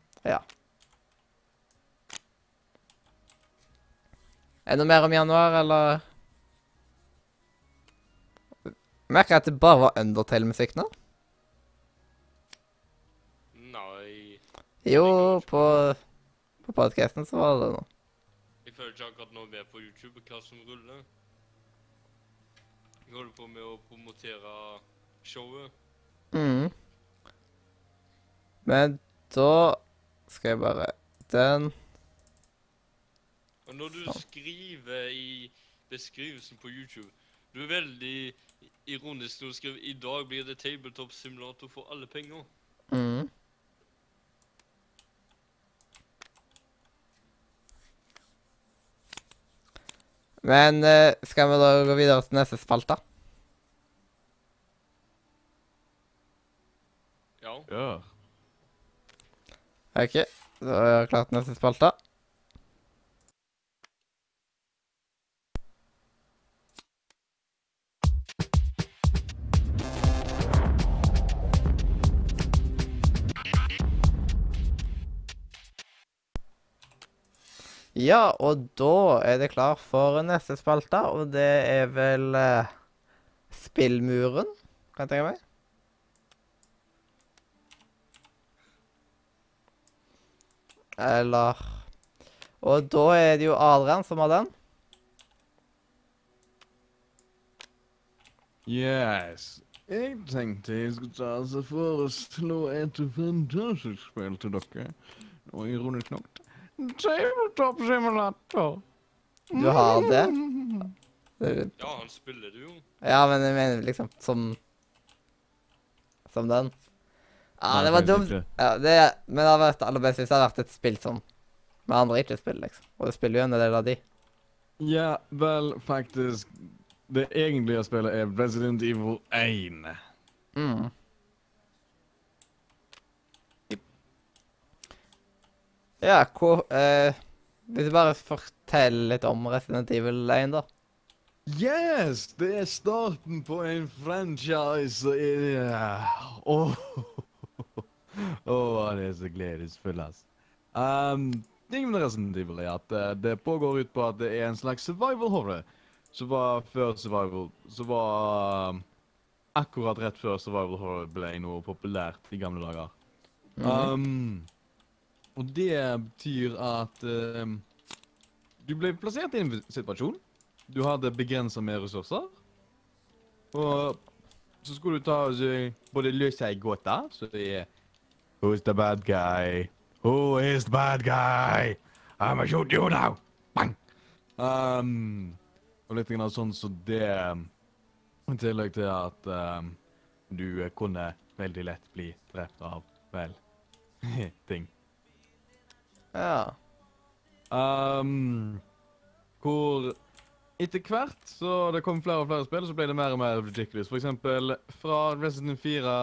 Er det noe mer om januar, eller? Merker jeg at det bare var Undertale-musikk nå? Nei, Jo, på, på podcasten så var det det nå. jeg føler ikke akkurat nå med på YouTube hva som ruller. Jeg holder på med å promotere showet. Mhm. Men da skal jeg bare Den Og når du Sånn. skriver i beskrivelsen på YouTube Du er veldig ironisk når du skriver 'I dag blir det tabletop simulator for alle penger'. mhm. Men eh, skal vi da gå videre til neste spalte? Ja. ja. OK, da er jeg klart til neste spalte. Ja, og da er det klar for neste spalte, og det er vel eh, Spillmuren, kan jeg tenke meg. Eller Og da er det jo Adrian som har den. Yes. Jeg tenkte jeg skulle ta altså foreslå et fantastisk spill til dere. Og ironisk nok Tabletop Simulator. Du har det? Det- ja, han spiller det jo. Ja, men jeg mener liksom som Som den. Ja, Nei, det var dumt. Ja, det, men det hadde vært aller best hvis det hadde vært et spill som med andre ikke spiller, liksom. Og det spiller jo en del av de. Ja, vel, faktisk Det egentlige spillet er Resident Evil 1. Mm. Ja, hvor eh, Vil du bare fortelle litt om Resident Evil 1, da. Yes! Det er starten på en franchise. yeah. Åh Åh, det er så gledesfullt, ass. Um, Tingen med Resident Evil er at uh, det pågår ut på at det er en slags survival horror. Som var før survival Som var uh, akkurat rett før survival horror ble noe populært i gamle dager. Mhm. Um, og det betyr at uh, du ble plassert i en situasjon. Du hadde begrensa med ressurser. Og så skulle du ta og så både løse ei gåte, så det er Who's the bad guy? Who is the bad guy? I'm a shoot you now! Bang! Um, og litt grann sånn så det I tillegg til at um, du kunne veldig lett bli drept av, vel, ting. Ja. Um, hvor etter hvert så det kom flere og flere spill, så ble det mer og mer ridiculous. For eksempel fra Resident 4,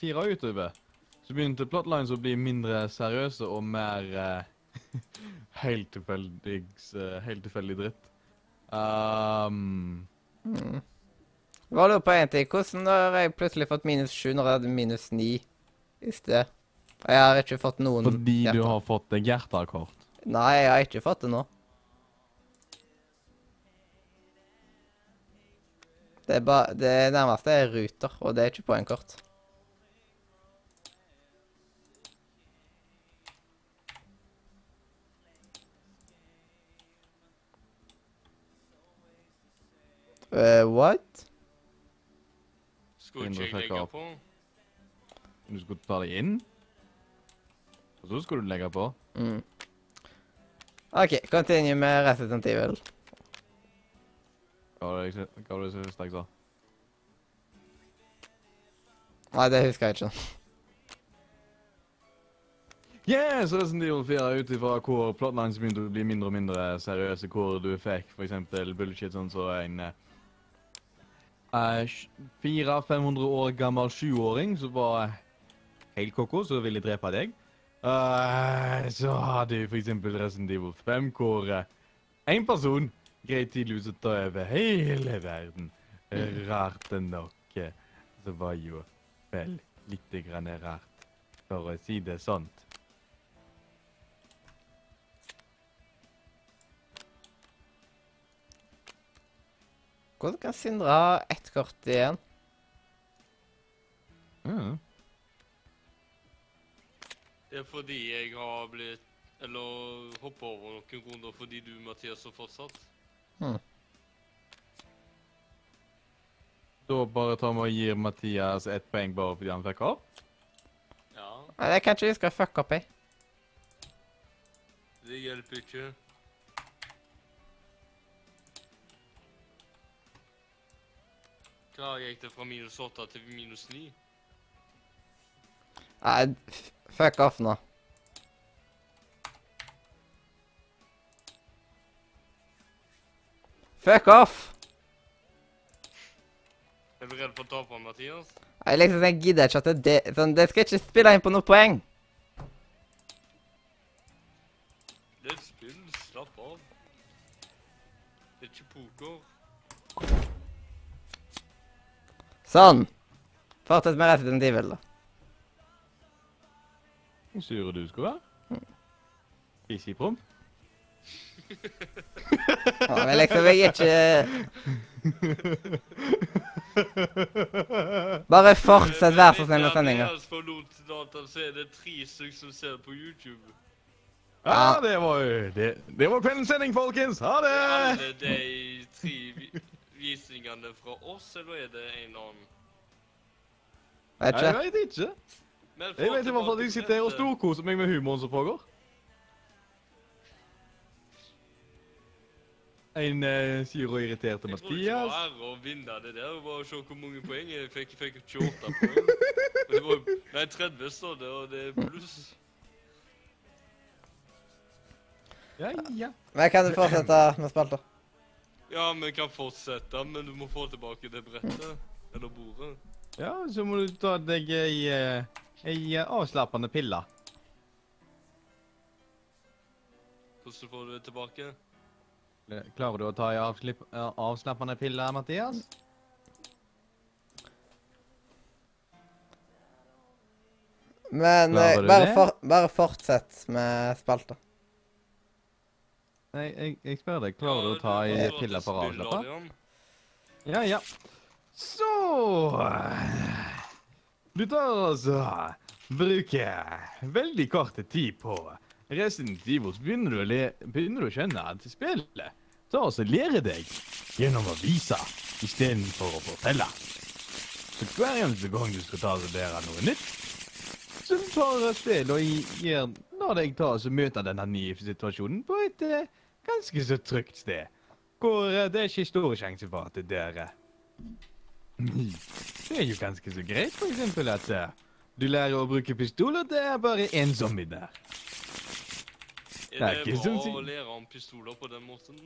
4 utover, så begynte plotlines å bli mindre seriøse og mer uh, helt tilfeldig uh, helt tilfeldig dritt. Um, Mm. Hva lurer på en ting. Hvordan har jeg plutselig fått minus 7 når jeg hadde minus 9 i sted? Jeg har ikke fått noen fordi du har fått deg hjertekort. Nei, jeg har ikke fått det nå. Det, er ba det nærmeste er ruter, og det er ikke poengkort. Uh, what? Skulle ikke jeg legge på? Du skulle ta deg inn, og så skulle du legge på. Mm. OK, continue med Resident Evil. Hva var det hva siste jeg sa? Nei, det husker jeg ikke. Yes, Resident Evil 4 er ut ifra hvor plotlines begynte å bli mindre og mindre seriøse, hvor du fikk eksempel bullshit sånn som en eh, 400-500 år gammel sjuåring som var helt koko, som ville drepe deg. Eh, så hadde vi eksempel Resident Evil 5, hvor én en person greit tydeligvis å ta over hele verden. Rart nok, eh, så var jo vel litt grann rart, for å si det sånt. Hvordan kan Sindre ha ett kort igjen? Fordi jeg har blitt Eller hoppa over noen runder fordi du, Mathias, har fortsatt. Da bare tar vi og gir Mathias ett poeng bare fordi han fikk opp. Ja, Nei, det kan ikke huske skal fucke opp, jeg. det hjelper ikke. Hva gikk det fra minus 8 til minus 9? Nei, fuck off nå. Fuck off! Er du redd for å tape, Mathias? Jeg liksom jeg gidder ikke at det, det, sånn, det skal ikke spille inn på noe poeng. Det er et spill. Slapp av. Det er ikke poker. Sånn. Fortsett med Resident Evil, da. Hvor sur du skulle være? Fissepromp? Ja, men liksom, jeg er ikke Bare fortsett, vær så snill med sendinga. Så er tre stykker som ser på YouTube. Ja, det var jo det, det var kveldens sending, folkens! Ha det! Er alle de tre visningene fra oss, eller er det en annen? Vet Jeg ikke. vet ikke. Men Jeg vet i hvert fall at jeg sitter her og storkoser meg med humoren som pågår. En uh, sur og irriterte Mathias. Jeg trodde ikke det var å vinne det der. Bare se hvor mange poeng jeg fikk. Jeg fikk 28 poeng. Det var, nei, 30 står det, og det er pluss. Ja, ja. Men kan du fortsette med spalta? Ja, vi kan fortsette, men du må få tilbake det brettet. Eller bordet. ja, så må du ta deg i eh, ei eh, avslappende pille. Hvordan får du det tilbake? Klarer du å ta ei eh, avslappende pille, Mathias? Men eh, bare, for, bare fortsett med spalta. Nei, jeg, jeg spør deg. Klarer du å ta ei pille for å avslappe? Ja, ja. Så Du tar altså Bruker veldig kort tid på Resident Evil, så begynner du le, begynner du å skjønne at spillet tar og lærer deg gjennom å vise istedenfor å fortelle. Så hver eneste gang du skal ta og lære noe nytt, så tar spillet og gi- gir når deg ta og møte denne nye situasjonen på et eh, ganske så trygt sted. Hvor eh, det er ikke stor sjanse for at det dør. Det er jo ganske så greit, for eksempel at eh, du lærer å bruke pistol, og det er bare én zombie der. Det Er er det ikke bra å lære om pistoler på den måten?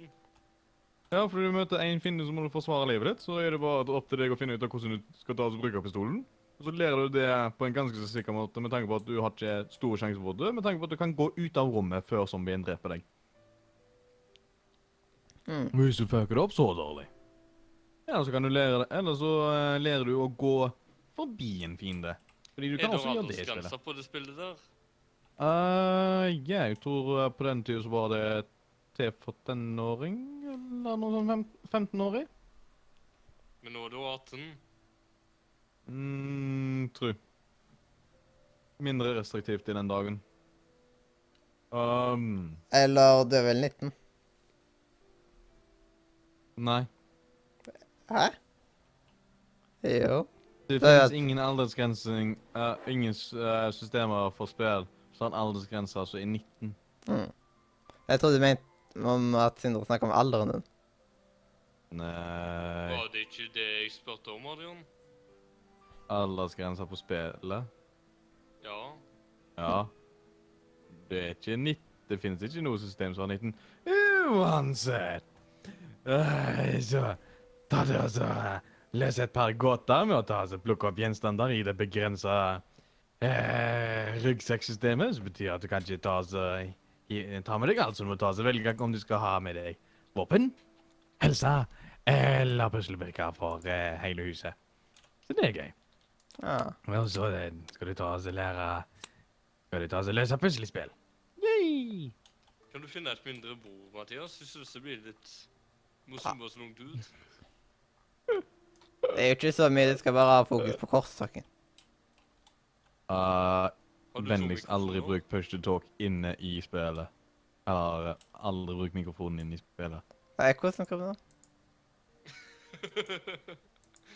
Ja, for du møter en finne som må du forsvare livet ditt, så er det bare opp til deg å finne ut av hvordan du skal ta og bruke pistolen. Og så lærer du det på en ganske så sikker måte, med tanke på at du har ikke stor sjanse for å dø, med tanke på at du kan gå ut av rommet før zombien dreper deg. Mm. Hvis du fucker det opp så dårlig. Ja, så kan du lære det, eller så eh, lærer du å gå forbi en fiende. Fordi du Er kan også gjøre det i spillet. grenser på det spillet der? Uh, ja, jeg tror eh, på den tiden så var det til for tenåring, eller noe sånn fem- 15-årig. Men nå er du 18. Mm, tru. Mindre restriktivt i den dagen. Um, Eller du er vel 19? nei. Hæ? Jo. Det Det er finnes ingen aldersgrensing, uh, ingen uh, systemer for spill. Sånn aldersgrense altså i 19. Mm. Jeg trodde du mente om at Sindre snakka om alderen din. Nei. Var det ikke det jeg spurte om, Adrian? Aldersgrense på spillet? Ja. Ja. Det er ikke 19. Det finnes ikke noe system som har 19. Uansett. Uh, Så ta det og så løs et par gåter med å ta og plukke opp gjenstander i det begrensa eh, ryggsekksystemet. Som betyr at du kan ikke ta, så, i- ta med deg alt, som du må ta og så velge om du skal ha med deg våpen, helse eller puslebrikker for eh, hele huset. Så det er gøy. Ja. Og så eh, skal du ta og så lære Skal du ta og så løse puslespill. Yay! Kan du finne et mindre bord, Mathias? Jeg synes det blir litt morsomt og så langt ut. Det er jo ikke så mye, du skal bare ha fokus på kortstokken. Uh, Vennligst aldri bruk push to talk inne i spillet. Eller eh, aldri bruk mikrofonen inne i spillet. Nei, hvordan kom det?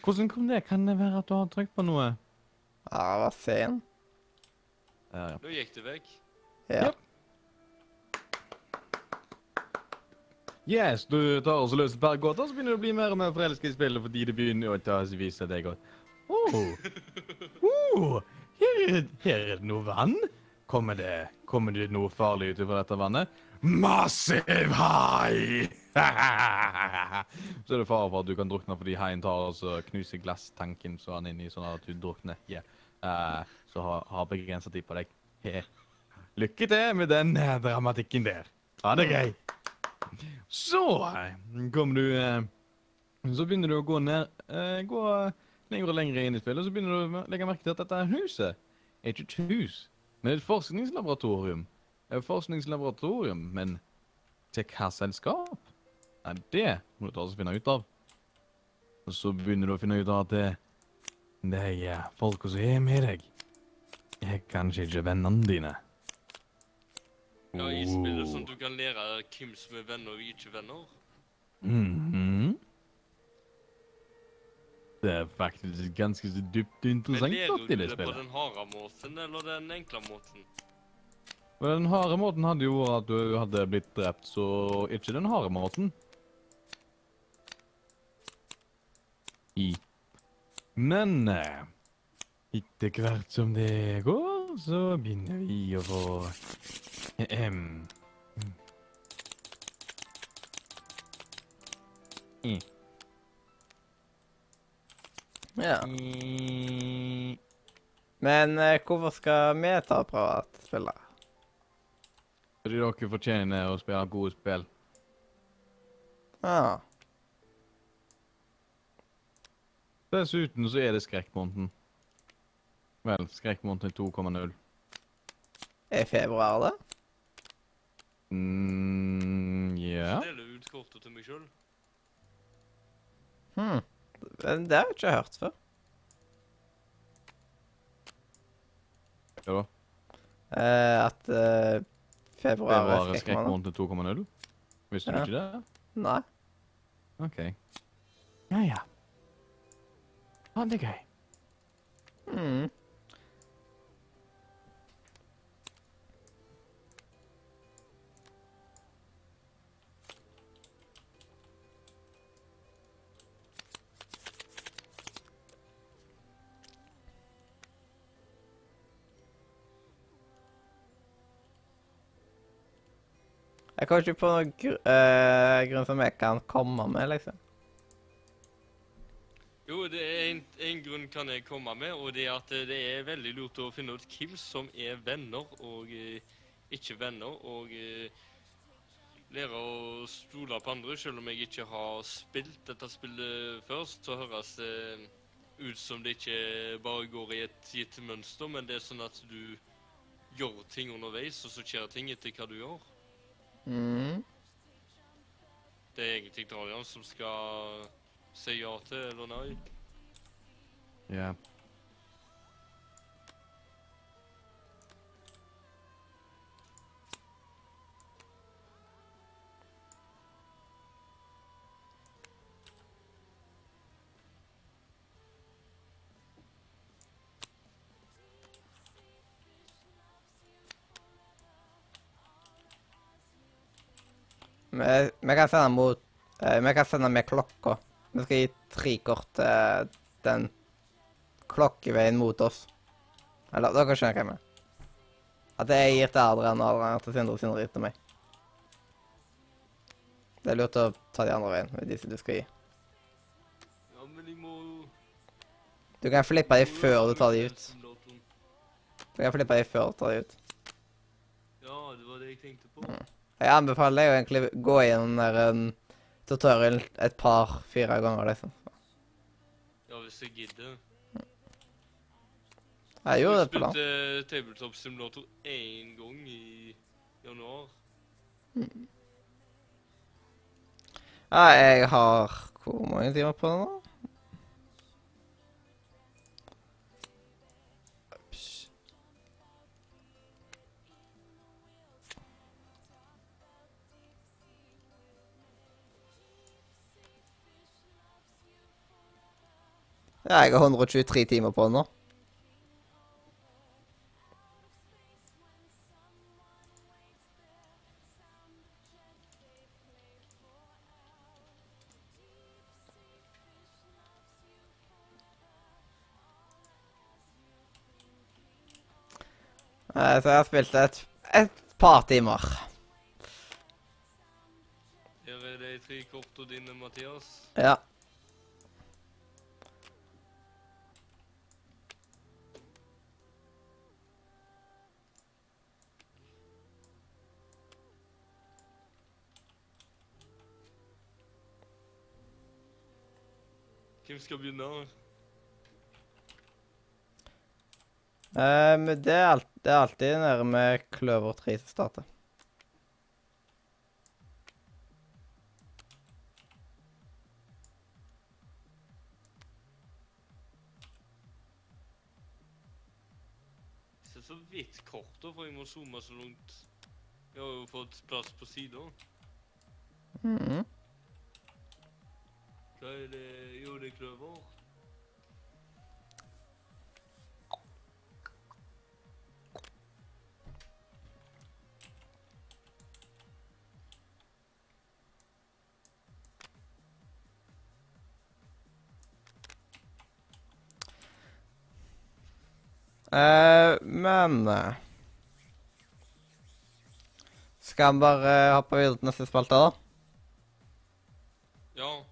Hvordan kom det? Kan det være at du har trykt på noe? Ja, det var sen. Ja, ja. Nå gikk det vekk. Ja. Yep. Yes, du tar og løs et par gåter, så begynner du å bli mer og mer forelsket i spillet fordi det begynner å ta vise deg godt. Oh. Oh, her, er, her er det noe vann. Kommer det, kommer det noe farlig ut fra dette vannet? Massiv hai! så er det fare for at du kan drukne fordi haien tar og så knuser glasstanken så han inni sånn at du drukner. Yeah. Uh, så har, har begrensa tid på deg. Lykke til med den eh, dramatikken der. Ha det gøy. Så eh, kommer du eh, Så begynner du å gå ned eh, Gå lenger og lenger inn i spillet, så begynner du å legge merke til at dette huset er ikke et hus, men et forskningslaboratorium. Et forskningslaboratorium, men til hva selskap? Nei, det må du ta og finne ut av. Og så begynner du å finne ut av at det, de eh, folka som er med deg, er kanskje ikke vennene dine. Ja, i spillet, sånn at du kan lære hvem som er venner og ikke venner. Mhm. Det er faktisk ganske så dypt interessant i det spillet. Men lærer du det på den harde måten eller den enkle måten? Men den harde måten hadde jo vært at du hadde blitt drept, så ikke den harde måten. I. Men eh, etter hvert som det går, så begynner vi å få Ehem. Mm. ja. Men eh, hvorfor skal vi ta og å? Fordi dere fortjener å spille gode spill. Ja. Dessuten så er det skrekkmåneden. Vel, skrekkmåneden 2,0. Er februar det? Mm, ja. Så deler ut kortet til meg sjøl. Hm. Men Det har jeg ikke hørt før. Ja da. Eh, at eh, februar Februar er er skrekkmåned. skrekkmåneden 2,0. Visste du ikke det? Nei. OK. Ja, ja. Ha det gøy. Mm. Jeg kommer ikke på noen gr eh, grunn som jeg kan komme med, liksom. Jo, det er en, en grunn kan jeg komme med, og det er at eh, det er veldig lurt å finne ut hvem som er venner og eh, ikke venner, og eh, lære å stole på andre. Selv om jeg ikke har spilt dette spillet først, så høres det ut som det ikke bare går i et gitt mønster, men det er sånn at du gjør ting underveis, og så skjer ting etter hva du gjør. Mm. Det er egentlig Darian som skal si ja til eller nei. Ja. Vi, vi kan sende mot eh, Vi kan sende med klokka. Vi skal gi tre kort til den klokkeveien mot oss. Eller dere skjønner hva jeg mener. At jeg gir til Adrian og Adrian til Sindre og Sindre gir til meg. Det er lurt å ta de andre veien med de som du skal gi. Ja, men jeg må Du kan flippe de før du tar de ut. Du kan flippe de før du tar de ut. Ja, det var det jeg tenkte på. Jeg anbefaler deg å egentlig gå gjennom den der um, tutorial et par-fire ganger, liksom. Ja, hvis jeg gidder. Jeg gjorde det på land. spilte Tabletop Simulator én gang i januar. Ja, jeg har Hvor mange timer på det nå? Ja, jeg har 123 timer på den nå. Så jeg har spilt et, et par timer. Her er de tre kortene dine, Mathias. Ja. Hvem skal begynne? Men det er, alt, det er alltid nede med kløver 3 som starter. Det ser så vidt kortet, for jeg må zoome så langt. Jeg har jo fått plass på sida. Mhm. Hva er det? jordekløver. er. Eh, men eh, Skal vi bare hoppe videre til neste spalte, da? Ja.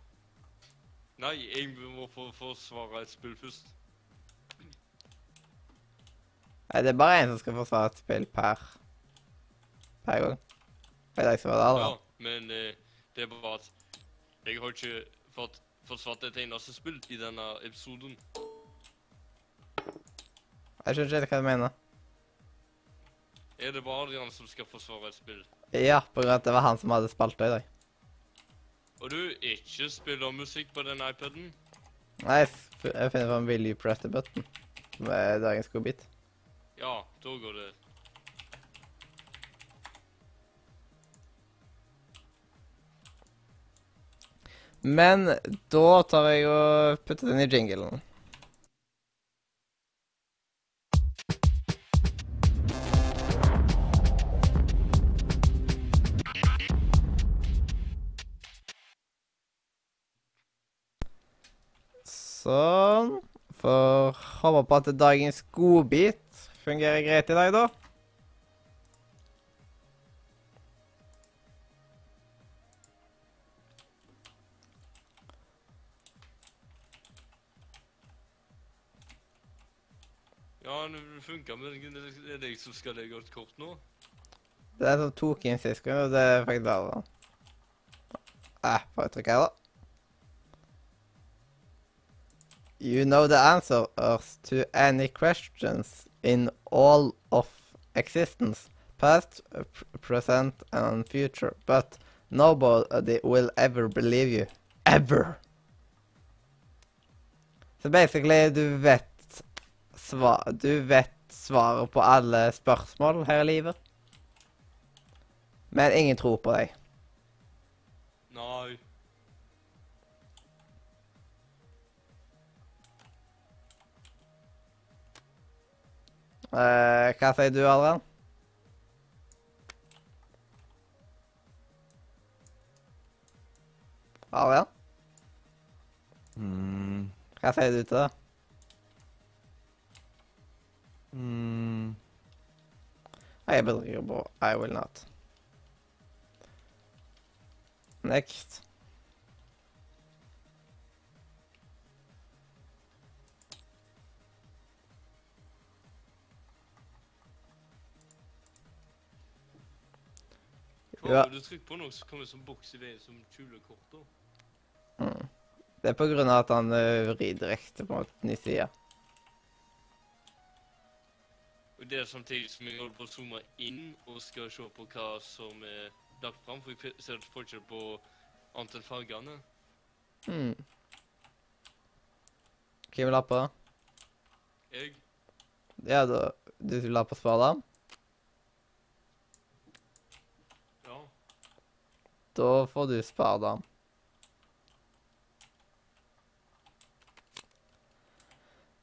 Nei, jeg må få forsvare et spill først. Nei, det er bare én som skal forsvare et spill per per gang. I deg som var det Ja, men eh, det er bare at jeg har ikke fått forsvart et eneste spill i denne episoden. Jeg skjønner ikke helt hva du mener. Er det bare Adrian som skal forsvare et spill? Ja, på grunn av at det var han som hadde spalta i dag. Og du ikke spiller musikk på den iPaden? Nei, jeg finner fram 'Will you press the button', som er dagens godbit. Ja, da går det. Men da tar jeg og putter den i jinglen. Sånn. For håper på at dagens godbit fungerer greit i dag, da. Ja, det funka, men det er deg som skal legge ut kort nå? Det er som tok inn sist gang, og det fikk det da. Eh, får jeg trykke her, da? You know the answers to any questions in all of existence, past, present and future, but nobody will ever believe you. Ever! Så basically, du vet svar, Du vet svaret på alle spørsmål her i livet. Men ingen tror på deg. Nei. Eh, hva sier du, Adrian? Adrian? Mm. Hva sier du til det? Mm. Jeg bedriver på I will not. Next. Hva Ja. du trykker på noe, så kommer det som boks i veien som kjulekort. Mm. Det er på grunn av at han uh, vrir direkte på ny side. Og det er samtidig som jeg holder på å zoome inn og skal se på hva som er lagt fram, for jeg ser fortsatt på annet enn fargene. Mm. Hvem vil ha på? Jeg Ja, da Du vil ha på spadam? Ja. Da får du spare spardam.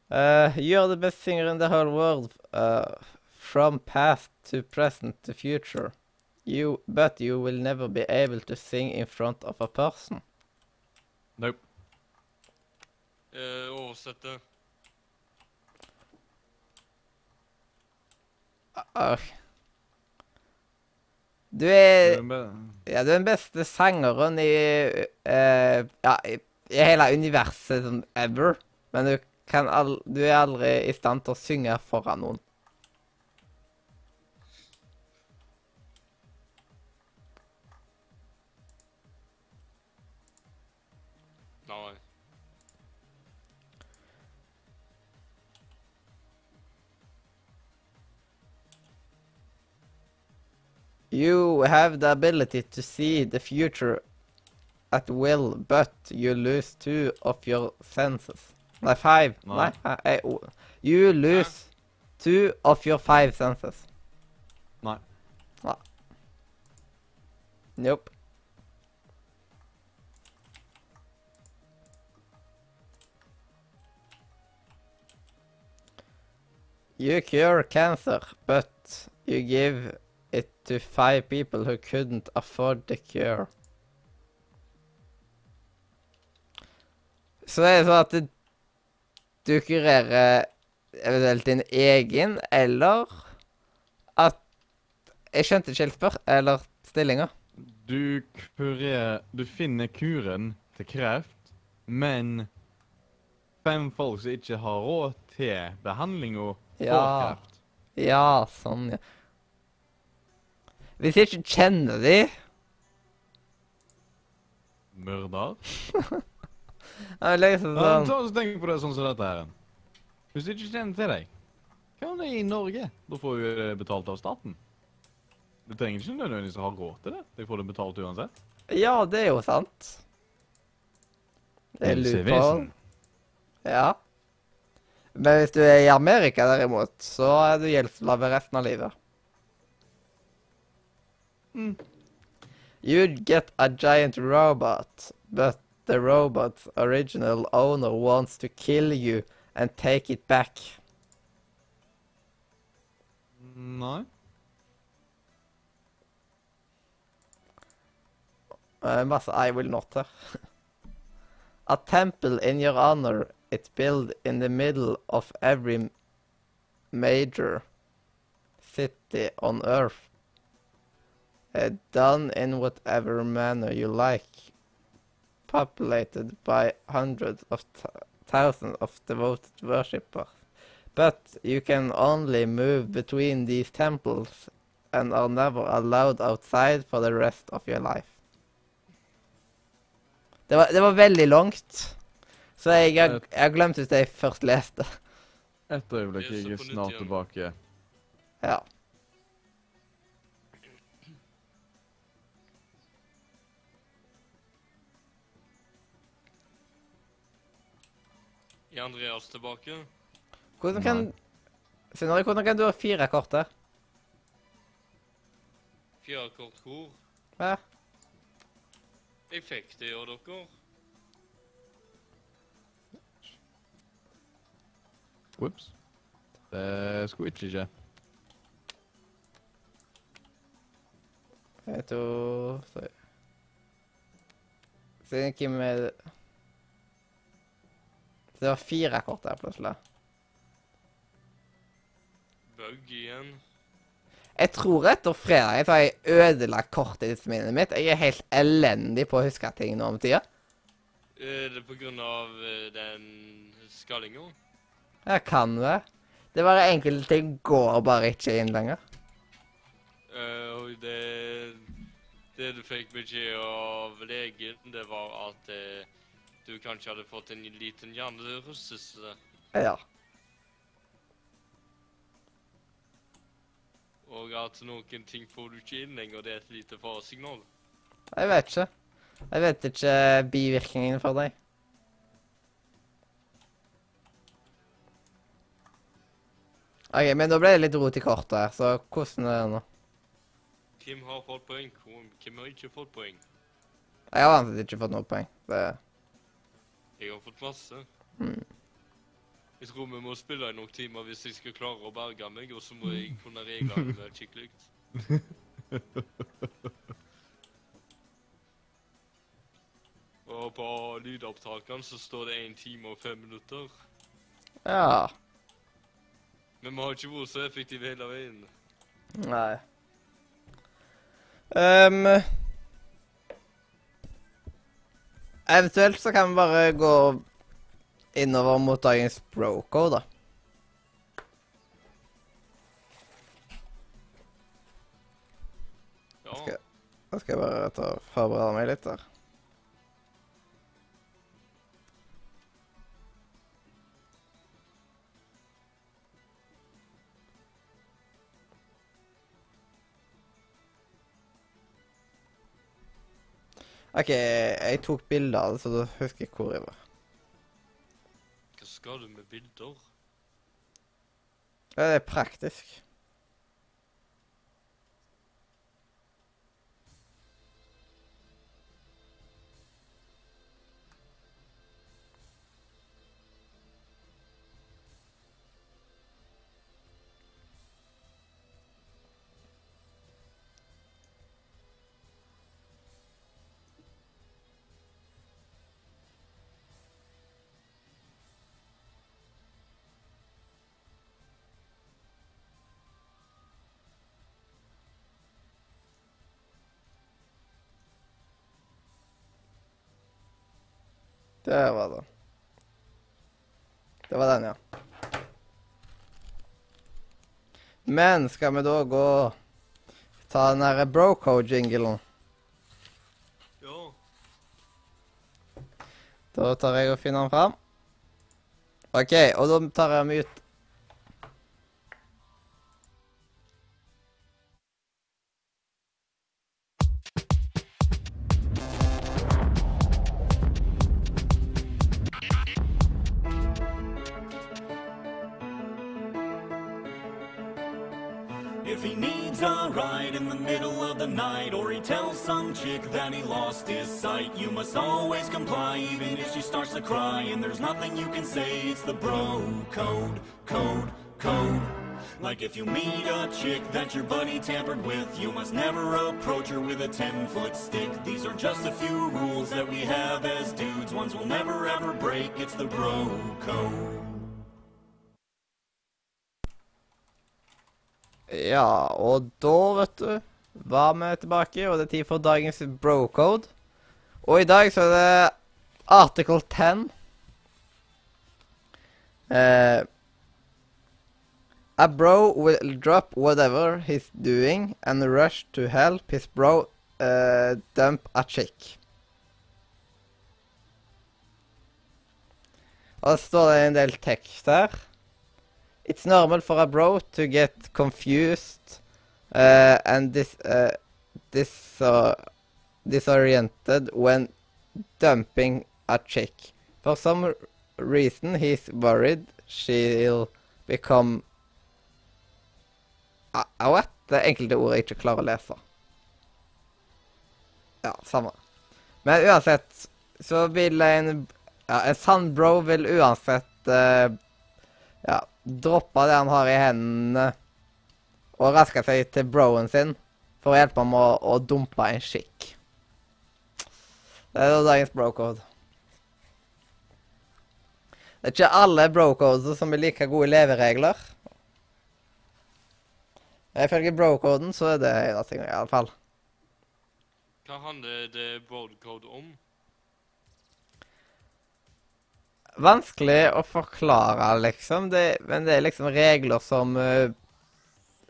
Uh, you're the best singer in the whole world, uh, from past to present to future. You, but you will never be able to sing in front of a person. Nope. Eh, oversette. Uh, du er Ja, du er den beste sangeren i uh, Ja, i, i hele universet som ever. Men du kan al du er aldri i stand til å synge foran noen. You have the ability to see the future at will, but you lose two of your senses. Nei, five. Nei. Nei. eh. You lose two of your five senses. Nei. Nei. Nope. You cure cancer, but you give it to five people who couldn't afford the cure. Så er det sånn at du- du kurerer eventuelt din egen, eller at Jeg skjønte ikke helt spør... Eller stillinga. Du kurerer Du finner kuren til kreft, men fem folk som ikke har råd til behandlinga, får Ja. kreft. Ja, sånn, ja. Hvis jeg ikke kjenner de Mørder. Jeg liksom sånn... Ja, ta og Tenk på det sånn som dette her. Hvis du ikke kjenner til deg, hva om det er i Norge? Da får du det betalt av staten. Du trenger ikke nødvendigvis å ha råd til det. De får det betalt uansett. Ja, det er jo sant. Det er loophole. Ja. Men hvis du er i Amerika derimot, så er du gjeldsslave resten av livet. Mm. You'd get a giant robot, but the robot's original owner wants to kill you and take it back. No. Uh, masse I will not her. a temple in your honor, it's built in the middle of every major city on earth. Uh, done in whatever manner you like. Populated by hundreds of th- thousands of devoted worshippers. But you can only move between these temples and are never allowed outside for the rest of your life. Det var, det var veldig langt. Så jeg, har- jeg glemt hvis det jeg først leste. Et øyeblikk, jeg er snart tilbake. Ja. Er Andreas tilbake? Hvordan kan Sindre, hvordan kan du ha fire kort der? Fire kort hvor? Hæ? Jeg fikk det av dere. Ops. Det skulle ikke skje. Jeg tror Se Siden hvem er det Det var fire kort der plutselig. Bug igjen. Jeg tror etter fredag så har jeg ødelagt korttidsminnet mitt. Jeg er helt elendig på å huske ting nå om tida. Er det på grunn av eh, den skallinga? Jeg kan det. Det er bare enkelte ting går bare ikke inn lenger. Uh, det Det du fikk beskjed av legen, det var at eh, du kanskje hadde fått en liten hjernerystelse. Ja. Og at noen ting får du ikke inn lenger. Det er et lite faresignal. Jeg vet ikke. Jeg vet ikke bivirkningen for deg. OK, men da ble det litt rot i kortet her, så hvordan er det nå? Hvem har fått poeng? Hvem har ikke fått poeng? Jeg har vanligvis ikke fått noe poeng. Det Jeg har fått masse. Mm. Jeg tror vi må spille i noen timer hvis jeg skal klare å berge meg, og så må jeg kunne reglene skikkelig. Og på lydopptakene så står det 1 time og 5 minutter. Ja. Men vi har ikke vært så effektive hele veien. Nei. Ehm, eventuelt så kan vi bare gå innover mot dagens broco, da. Da skal jeg bare ta forberede meg litt der. OK, jeg tok bilder av det, så da husker jeg hvor jeg var. Hva skal du med bilder? Ja, det er praktisk. Det var den. Det var den, ja. Men skal vi da gå ta den derre Broco-jinglen? Ja. Da tar jeg og finner den fram. OK, og da tar jeg den ut. You can say, it's the bro code, code, code. Like if you meet a chick that your buddy tampered with, you must never approach her with a 10 foot stick. These are just a few rules that we have as dudes, ones we'll never ever break. It's the bro code. Ja, og da, vet du, var vi tilbake, og det er tid for dagens bro-code. Og i dag så er det article 10. Eh, A bro will drop whatever he's doing and rush to help his bro uh, dump a chick. Og så står det en del tekst her. It's normal for a bro to get confused uh, and dis, uh, dis, disoriented when dumping a chick. For some reason he's worried she'll become Jeg vet det er enkelte ord jeg ikke klarer å lese. Ja, samme. Men uansett så vil en ja, En sann bro vil uansett uh, ja, droppe det han har i hendene, og raske seg til broen sin for å hjelpe ham å, å dumpe en skikk. Det er da dagens bro-code. Det er ikke alle bro-codes som er like gode leveregler. Ifølge bro-koden så er det en ting, i alle fall. Hva handler det broadcode om? Vanskelig å forklare, liksom. Det, men det er liksom regler som uh,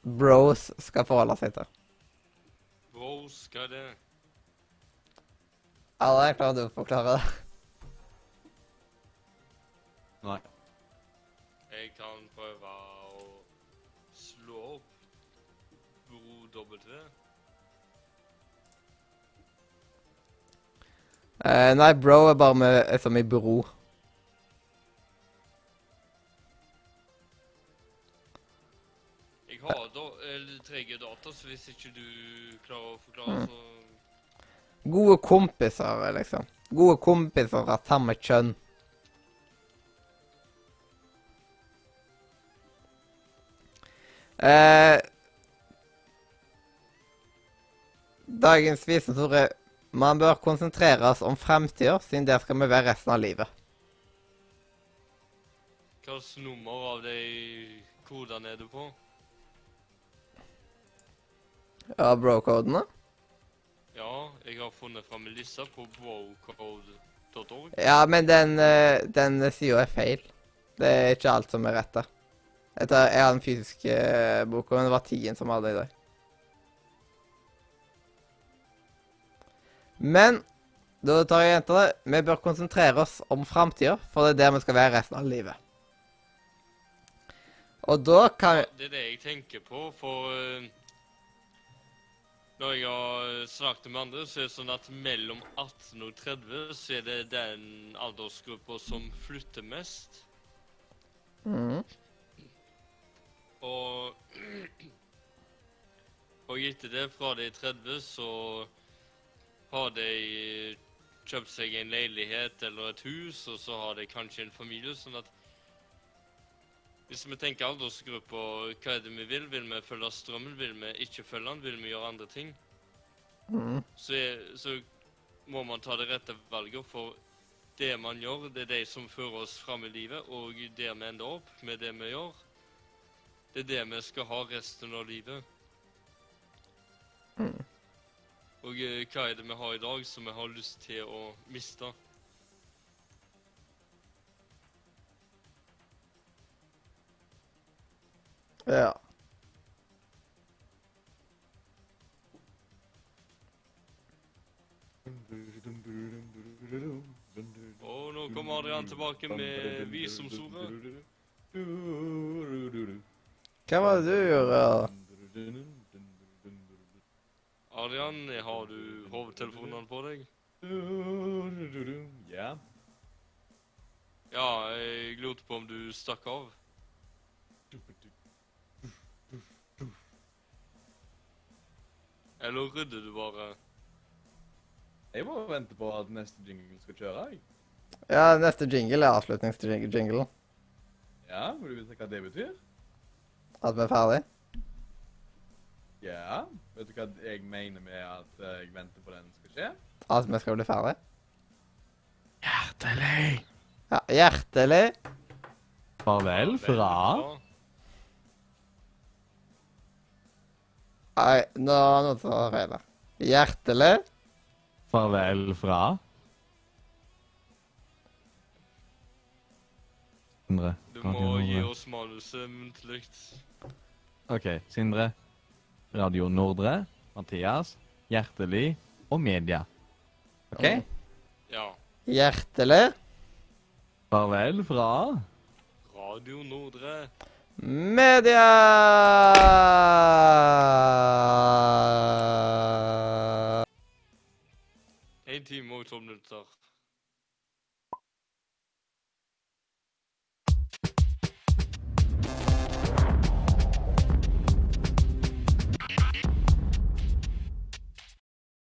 bros skal forholde seg til. Bros, er det? Alle klarer du å forklare det? Nei. Jeg kan prøve å slå opp Bro W. Eh, nei, bro er bare med, er som i bro. Jeg har da eller, trege data, så hvis ikke du klarer å forklare, Mm. så Gode kompiser, liksom. Gode kompiser av samme kjønn. Eh, dagens visdomsord er man bør konsentrere oss om fremtida, siden der skal vi være resten av livet. Hvilket nummer av de kodene er du på? Ja, bro-kodene? Ja, jeg har funnet fram liste på brocode.org. Ja, men den, eh, den sida er feil. Det er ikke alt som er rett der. Jeg har den fysiske eh, boka, men det var Tien som hadde i dag. Men da tar jeg jenta det. Vi bør konsentrere oss om framtida, for det er der vi skal være resten av livet. Og da kan vi... det er det jeg tenker på, for eh, når jeg har snakket med andre, så er det sånn at mellom 18 og 30 så er det den aldersgruppa som flytter mest. mm, Og Og etter det, fra de er 30, så har de kjøpt seg en leilighet eller et hus, og så har de kanskje en familie. sånn at hvis vi tenker aldersgruppa, hva er det vi vil? Vil vi følge strømmen? Vil vi ikke følge den? Vil vi gjøre andre ting? mm, Så, er, så må man ta det rette valget, for det man gjør, det er de som fører oss fram i livet, og der vi ender opp med det vi gjør, det er det vi skal ha resten av livet. Mm. Og eh, hva er det vi har i dag som vi har lyst til å miste? Ja. Og nå kommer Adrian tilbake med visdomsordet. Hva var det du gjorde? Arian, har du hovedtelefonene på deg? Ja. Ja, jeg lurte på om du stakk av. Eller rydder du bare? Jeg må vente på at neste jingle skal kjøre. jeg. Ja, neste jingle er avslutningsjinglen. Ja, Vil du vite hva det betyr? At vi er ferdig. Ja. Vet du hva jeg mener med at eh, jeg venter på den skal skje? At vi skal bli ferdig. Hjertelig. Ja, hjertelig. Farvel fra Nei, nå noe som er feil. Hjertelig. Farvel fra Andre. Du må gi oss manuset muntlig. OK, Sindre. Radio Nordre. Mathias. Hjertelig. Og media. OK? Ja. Hjertelig. Farvel fra Radio Nordre. Media! Én time og tolv minutter.